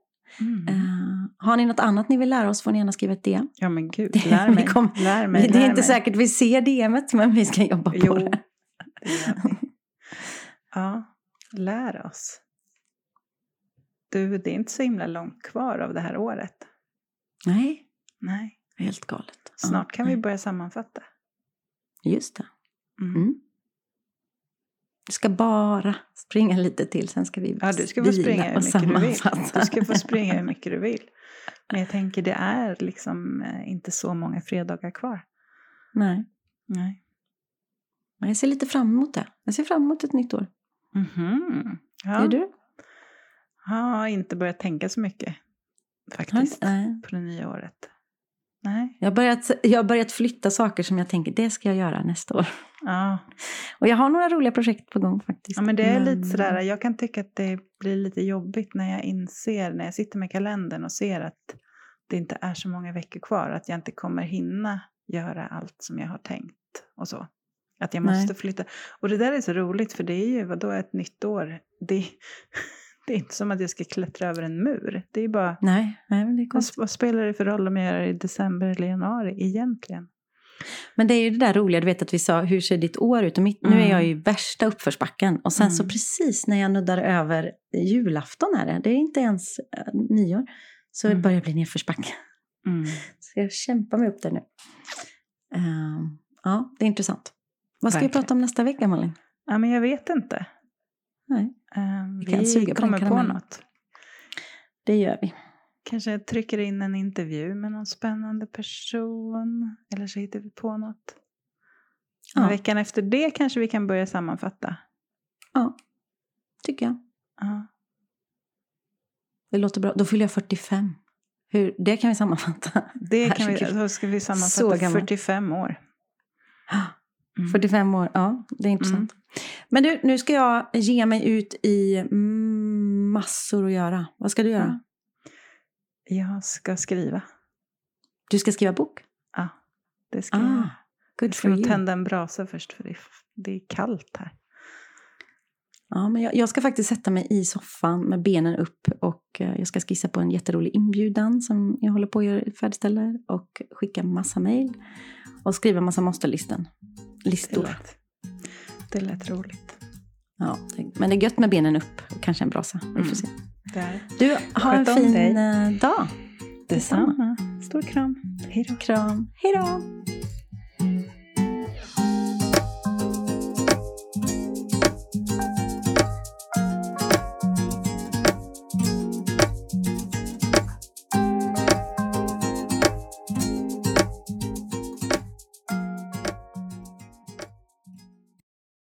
Mm. Ehm, har ni något annat ni vill lära oss får ni gärna skriva ett DM. Ja men gud, Det- lär mig. kom- lär mig det är lär inte mig. säkert vi ser DMet, men vi ska jobba på Jo, det. det vi. Ja, lär oss. Du, det är inte så himla långt kvar av det här året. Nej, Nej, helt galet. snart Ja, kan vi nej. börja sammanfatta. Just det. Mm. Mm. Vi ska bara springa lite till, sen ska vi Ja, du ska få springa hur mycket du vill. Du ska få springa hur mycket du vill. Men jag tänker det är liksom eh, inte så många fredagar kvar. Nej. Nej. Jag ser lite fram emot det. Jag ser fram emot ett nytt år. Mhm. Ja. Gör du? Jag har inte börjat tänka så mycket faktiskt Nej. på det nya året. Nej. Jag har, börjat, jag har börjat flytta saker som jag tänker, det ska jag göra nästa år. Ja. Och jag har några roliga projekt på gång faktiskt. ja, men det är lite Men- sådär, jag kan tycka att det blir lite jobbigt när jag inser, när jag sitter med kalendern och ser att det inte är så många veckor kvar, att jag inte kommer hinna göra allt som jag har tänkt och så. Att jag Nej. måste flytta. Och det där är så roligt för det är ju, vadå, ett nytt år? Det, det är inte som att jag ska klättra över en mur. Det är bara, Nej, nej men det är vad, konstigt. vad spelar det för roll om jag gör det i december eller januari egentligen? Men det är ju det där roliga, du vet att vi sa, hur ser ditt år ut? Och mitt, Nu är Mm. jag i värsta uppförsbacken. Och sen så Mm. precis när jag nuddar över julafton är det, det är inte ens eh, nyår, så Mm. börjar det bli nedförsbacke. Mm. Så jag kämpar mig upp där nu. Ehm, ja, det är intressant. Vad ska vi Verkligen. prata om nästa vecka, Malin? Ja, men jag vet inte. Nej, Um, Vi kan suga på kommer på något. det gör vi. Kanske trycker in en intervju med någon spännande person. Eller så hittar vi på något. Ja. Veckan efter det kanske vi kan börja sammanfatta. Ja, tycker jag. Ja. Det låter bra. Då fyller jag 45. Hur, det kan vi sammanfatta. Det kan vi, då ska vi sammanfatta gammal. 45 år. Mm. 45 år, ja det är intressant. Men du, nu ska jag ge mig ut i mm, massor att göra. Vad ska du göra? Jag ska skriva. Du ska skriva bok? Ja, det ska Ah, jag. good Jag ska nog tända en brasa först för det är, det är kallt här. Ja, men jag, jag ska faktiskt sätta mig i soffan med benen upp och eh, jag ska skissa på en jätterolig inbjudan som jag håller på att färdigställa och skicka massa mejl och skriva massa måste-listor. Det Listor. lät, det lät roligt. Ja, men det är gött med benen upp och kanske en brasa. Vi får Mm. se. Det är Du, ha en fin dig. eh, dag. detsamma. Stor kram. Hej då. Kram. Hej då!